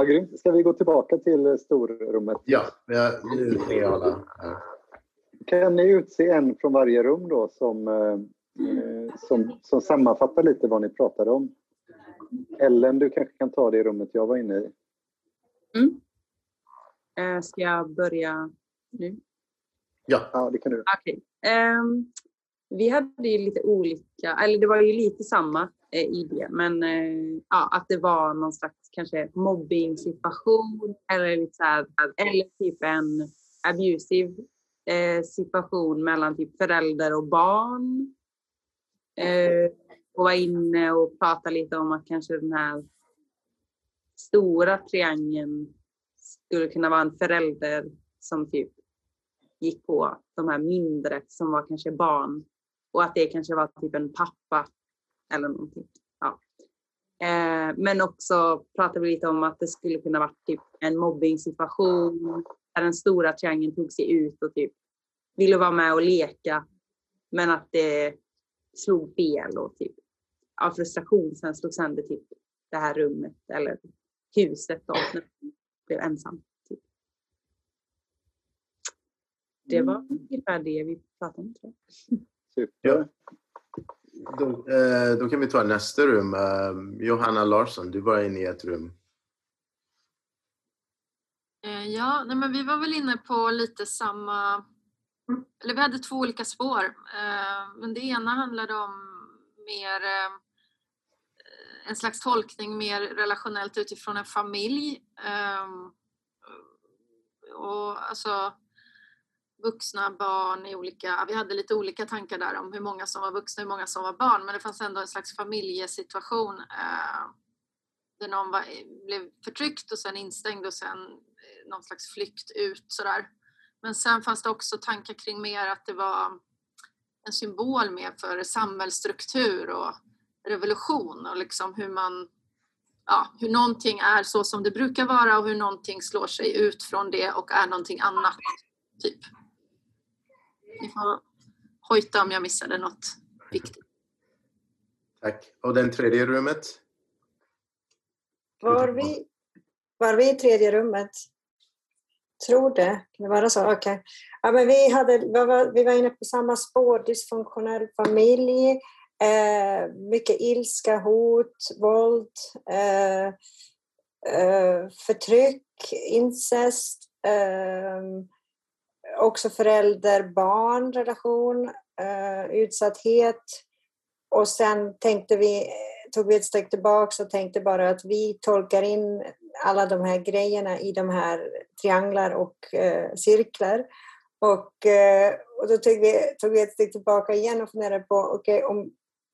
Ja, grymt. Ska vi gå tillbaka till storrummet? Ja, nu är alla Kan ni utse en från varje rum då som, eh, som, som sammanfattar lite vad ni pratade om? Ellen, du kanske kan ta det rummet jag var inne i? Mm. Eh, ska jag börja nu? Ja, ja det kan du. Okay. Um, vi hade ju lite olika, eller det var ju lite samma eh, idé, men eh, ja, att det var någon slags kanske mobbing situation eller, liksom, eller typ en abusive eh, situation mellan typ förälder och barn. Eh, och vara inne och prata lite om att kanske den här stora triangeln skulle kunna vara en förälder som typ gick på de här mindre som var kanske barn och att det kanske var typ en pappa eller någonting. Eh, men också pratade vi lite om att det skulle kunna vara typ en mobbing-situation där den stora triangeln tog sig ut och typ ville vara med och leka men att det slog fel och typ av frustration sen slog sönder typ det här rummet eller huset då när man blev ensam. Typ. Det var Mm. ungefär det vi pratade om tror jag. Ja. Då, eh, då kan vi ta nästa rum. Eh, Johanna Larsson, du var inne i ett rum. Eh, Ja, nej men vi var väl inne på lite samma... Eller vi hade två olika spår. Eh, Men det ena handlade om mer eh, en slags tolkning mer relationellt utifrån en familj. Eh, och alltså vuxna, barn i olika... Vi hade lite olika tankar där om hur många som var vuxna och hur många som var barn. Men det fanns ändå en slags familjesituation eh, där någon var, blev förtryckt och sen instängd och sen eh, någon slags flykt ut sådär. Men sen fanns det också tankar kring mer att det var en symbol mer för samhällsstruktur och revolution och liksom hur man ja, hur någonting är så som det brukar vara och hur någonting slår sig ut från det och är någonting annat. Typ. Ni får hojta om jag missade något viktigt. Tack. Och den tredje rummet? Var vi, var vi i tredje rummet? Tror det. Kan det vara så? Okej. Ja, men vi, hade, vi, var, vi var inne på samma spår. Dysfunktionell familj. Eh, mycket ilska, hot, våld. Eh, eh, förtryck, incest. Också förälder-barn relation. Eh, utsatthet. Och sen tänkte vi, tog vi ett steg tillbaka och tänkte bara att vi tolkar in alla de här grejerna i de här trianglar och eh, cirklar. Och, eh, och då tog vi, tog vi ett steg tillbaka igen och funderade på, okej, om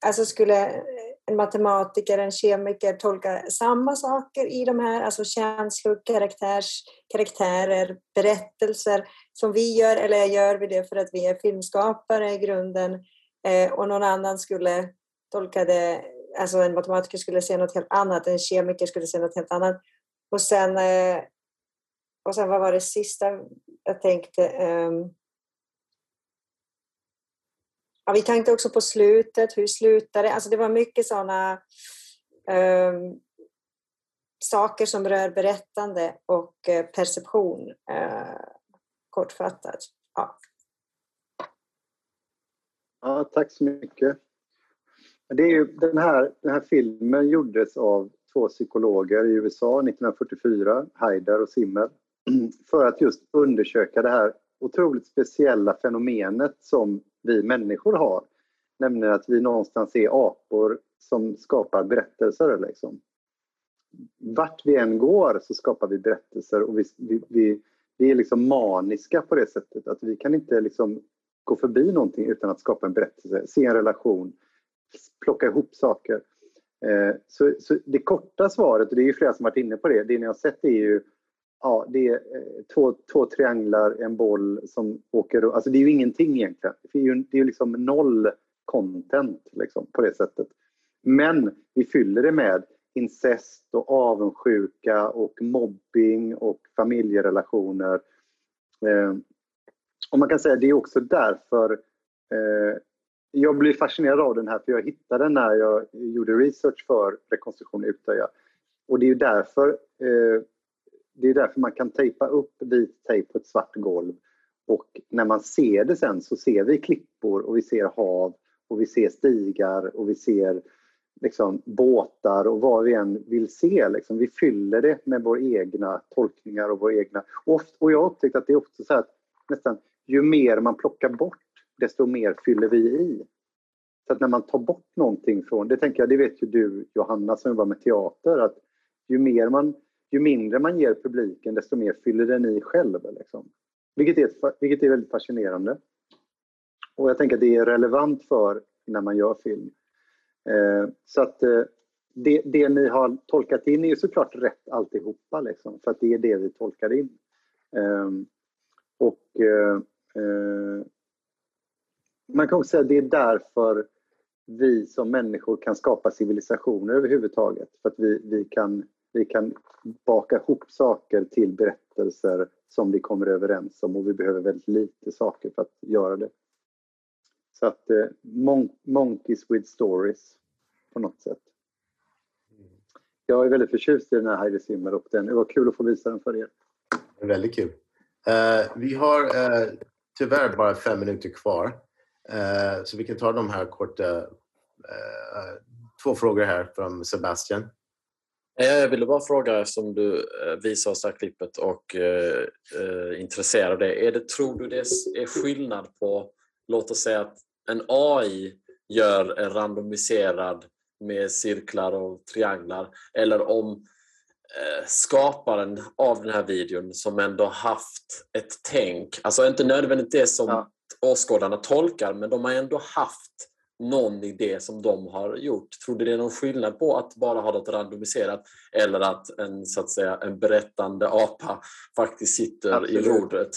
alltså skulle en matematiker, en kemiker tolka samma saker i de här, alltså känslor, karaktärs, karaktärer, berättelser som vi gör, eller gör vi det för att vi är filmskapare i grunden eh, och någon annan skulle tolka det, alltså en matematiker skulle se något helt annat, en kemiker skulle se något helt annat. Och sen, eh, och sen vad var det sista jag tänkte? Ehm, ja, vi tänkte också på slutet, hur slutar det? Alltså det var mycket sådana um, ehm, saker som rör berättande och eh, perception, uh, kortfattat. Ja. Ja, tack så mycket. Det är ju, den, här, den här filmen gjordes av två psykologer i USA 1944, Haider och Simmel, [CLEARS THROAT] för att just undersöka det här otroligt speciella fenomenet som vi människor har. Nämligen att vi någonstans är apor som skapar berättelser. Liksom. Vart vi än går så skapar vi berättelser och vi, vi, vi, vi är liksom maniska på det sättet att vi kan inte liksom gå förbi någonting utan att skapa en berättelse, se en relation, plocka ihop saker. Eh, så, så det korta svaret, och det är ju flera som varit inne på det, det ni har sett är ju ja, det är eh, två, två trianglar, en boll som åker Alltså det är ju ingenting egentligen. Det är ju, det är liksom noll content liksom, på det sättet. Men vi fyller det med incest och avundsjuka och mobbing och familjerelationer. Eh, och man kan säga det är också därför eh, jag blir fascinerad av den här för jag hittade den när jag gjorde research för rekonstruktion i Utöja. Och det är ju därför, eh, det är därför man kan tejpa upp vit tejp på ett svart golv. Och när man ser det sen så ser vi klippor och vi ser hav och vi ser stigar och vi ser liksom, båtar och vad vi än vill se. Liksom. Vi fyller det med våra egna tolkningar och våra egna... Och, och jag har upptäckt att det är också så att nästan ju mer man plockar bort desto mer fyller vi i. Så att när man tar bort någonting från, det tänker jag, det vet ju du Johanna som jobbar med teater, att ju, mer man, ju mindre man ger publiken desto mer fyller den i själv. Liksom. Vilket, är, vilket är väldigt fascinerande. Och jag tänker att det är relevant för när man gör film. Eh, så att eh, det, det, ni har tolkat in är ju såklart rätt alltihopa, liksom, för att det är det vi tolkar in. Eh, och eh, eh, man kan också säga att det är därför vi som människor kan skapa civilisationer överhuvudtaget. För att vi, vi, kan, vi kan baka ihop saker till berättelser som vi kommer överens om och vi behöver väldigt lite saker för att göra det. Så att eh, mon monkeys with stories på något sätt. Jag är väldigt förtjust i den här Heidi Zimmer och den, det var kul att få visa den för er. Väldigt kul. Uh, vi har uh, tyvärr bara fem minuter kvar. Uh, så vi kan ta de här korta... två frågor här från Sebastian. Jag ville bara fråga, eftersom du visar oss det här klippet och är intresserad av det. Är det. Tror du det är skillnad på, låt oss säga att en AI gör en randomiserad med cirklar och trianglar eller om eh, skaparen av den här videon som ändå haft ett tänk, alltså inte nödvändigt det som ja. åskådarna tolkar men de har ändå haft någon idé som de har gjort. Tror du det är någon skillnad på att bara ha något randomiserat eller att en, så att säga, en berättande apa faktiskt sitter Absolut. i rodret?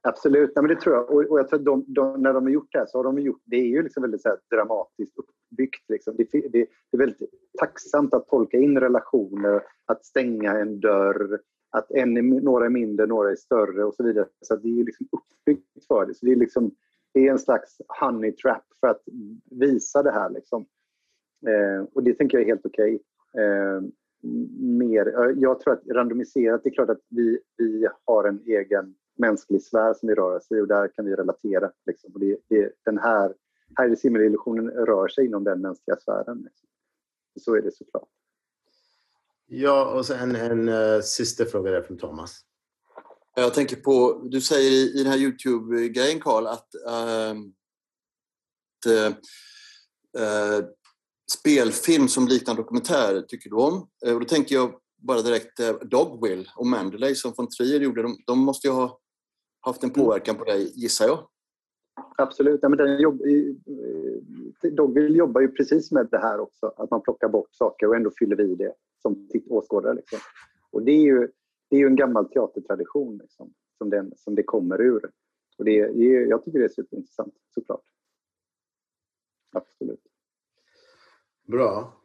Absolut, Nej, men det tror jag. Och, och jag tror att de, de, när de har gjort det här så har de gjort det är ju liksom väldigt så dramatiskt uppbyggt. Liksom. Det, det, det, är väldigt tacksamt att tolka in relationer, att stänga en dörr, att en är, några är mindre, några är större och så vidare. Så det är liksom uppbyggt för det. Så det är, liksom, det är en slags honey trap för att visa det här. Liksom. Eh, och det tänker jag är helt okej. Okay. Eh, mer, jag tror att randomiserat, det är klart att vi, vi har en egen mänsklig sfär som vi rör oss i och där kan vi relatera. Liksom. Och det, det, den här Heidi Zimmer-illusionen rör sig inom den mänskliga sfären. Liksom. Så är det såklart. Ja, och sen en, en uh, sista fråga där från Thomas. Jag tänker på, du säger i, i den här Youtube-grejen Karl att, uh, att uh, spelfilm som liknar dokumentär tycker du om. och då tänker jag bara direkt Dogwill och Mandalay som von Trier gjorde. De, de måste ju ha haft en påverkan på dig, gissar jag? Absolut. Ja, men den jobb, Dogville jobbar ju precis med det här också, att man plockar bort saker och ändå fyller i det som åskådare. Liksom. Och det är, ju, det är ju en gammal teatertradition liksom, som, den, som det kommer ur. Och det, jag tycker det är superintressant, såklart. Absolut. Bra.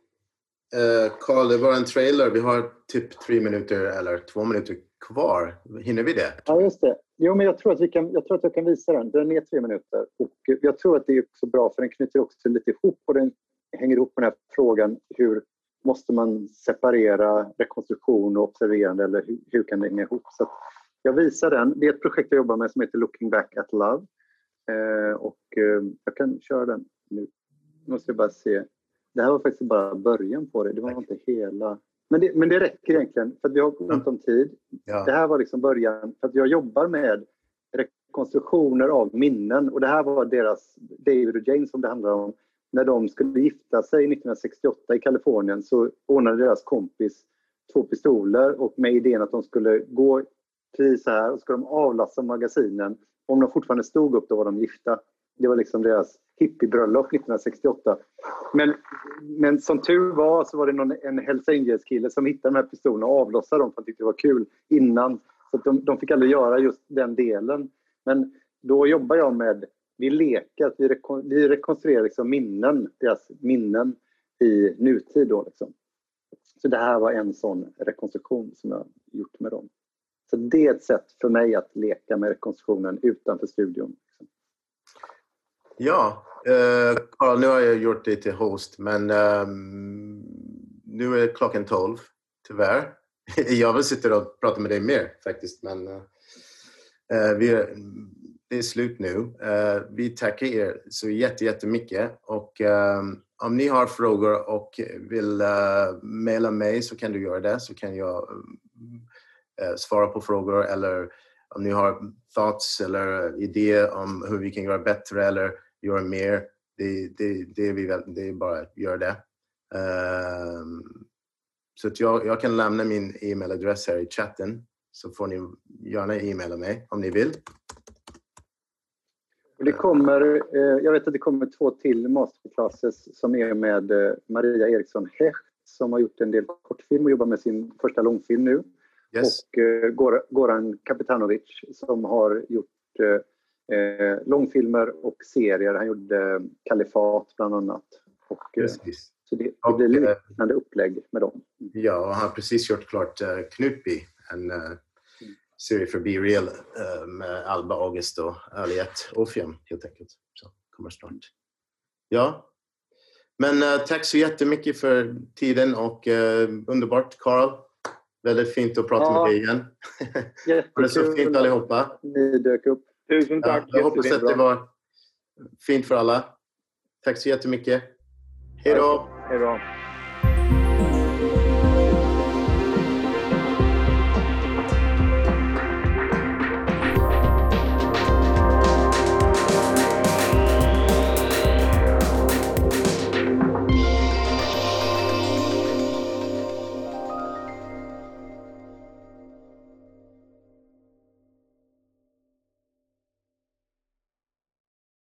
Eh, Karl, uh, det var en trailer. Vi har typ tre minuter eller två minuter kvar. Hinner vi det? Ja, just det. Jo, men jag tror att, vi kan, jag tror att jag kan visa den. Den är tre minuter. Och jag tror att det är också bra för den knyter också lite ihop och den hänger ihop med den här frågan hur måste man separera rekonstruktion och observerande eller hur, hur kan det hänga ihop? Så jag visar den. Det är ett projekt jag jobbar med som heter Looking Back at Love. Eh, och eh, jag kan köra den nu. Nu måste jag bara se. Det här var faktiskt bara början på det. Det var inte hela... Men det, men det räcker egentligen, för vi har ont om tid. Ja. Det här var liksom början, för att jag jobbar med rekonstruktioner av minnen och det här var deras, David och Jane som det handlar om. När de skulle gifta sig 1968 i Kalifornien så ordnade deras kompis två pistoler och med idén att de skulle gå precis så här och skulle de avlasta magasinen. Om de fortfarande stod upp då var de gifta. Det var liksom deras hippiebröllop 1968. Men, men som tur var så var det någon, en Hells Angels-kille som hittade de här pistolerna och avlossade dem för han tyckte det var kul innan. Så att de, de fick aldrig göra just den delen. Men då jobbar jag med, vi leker, att vi, rekon, vi rekonstruerar liksom minnen, deras minnen i nutid. Då liksom. Så det här var en sån rekonstruktion som jag gjort med dem. Så det är ett sätt för mig att leka med rekonstruktionen utanför studion. Ja, eh, Carl, nu har jag gjort dig till host, men eh, nu är klockan 12, tyvärr. [LAUGHS] Jag vill sitta och prata med dig mer faktiskt, men eh, eh vi är, det är slut nu. Eh, vi tackar er så jättemycket och ehm, om ni har frågor och vill uh, mejla mig så kan du göra det så kan jag uh, svara på frågor eller om ni har thoughts eller idéer om hur vi kan göra bättre eller göra mer. Det, det, det, är, vi, det är bara att göra det. Uh, så jag, jag kan lämna min e-mailadress här i chatten så får ni gärna e-maila mig om ni vill. Och det kommer, eh, jag vet att det kommer två till masterclasses som är med eh, Maria Eriksson Hecht som har gjort en del kortfilm och jobbar med sin första långfilm nu. Yes. Och eh, Goran Kapitanovic som har gjort eh, långfilmer och serier. Han gjorde Kalifat bland annat. Och, Precis. Så det, det blir liknande upplägg med dem. Ja, och han har precis gjort klart uh, Knutby, en uh, serie för Be Real uh, med Alba August och Aliette Ofium helt enkelt. Så kommer snart. Ja. Men uh, tack så jättemycket för tiden och uh, underbart Carl. Väldigt fint att prata ja. med dig igen. [LAUGHS] det är så fint allihopa. Ni dök upp. Tusen tack. Ja, jag hoppas att det var fint för alla. Tack så jättemycket. Hej då! Hej då!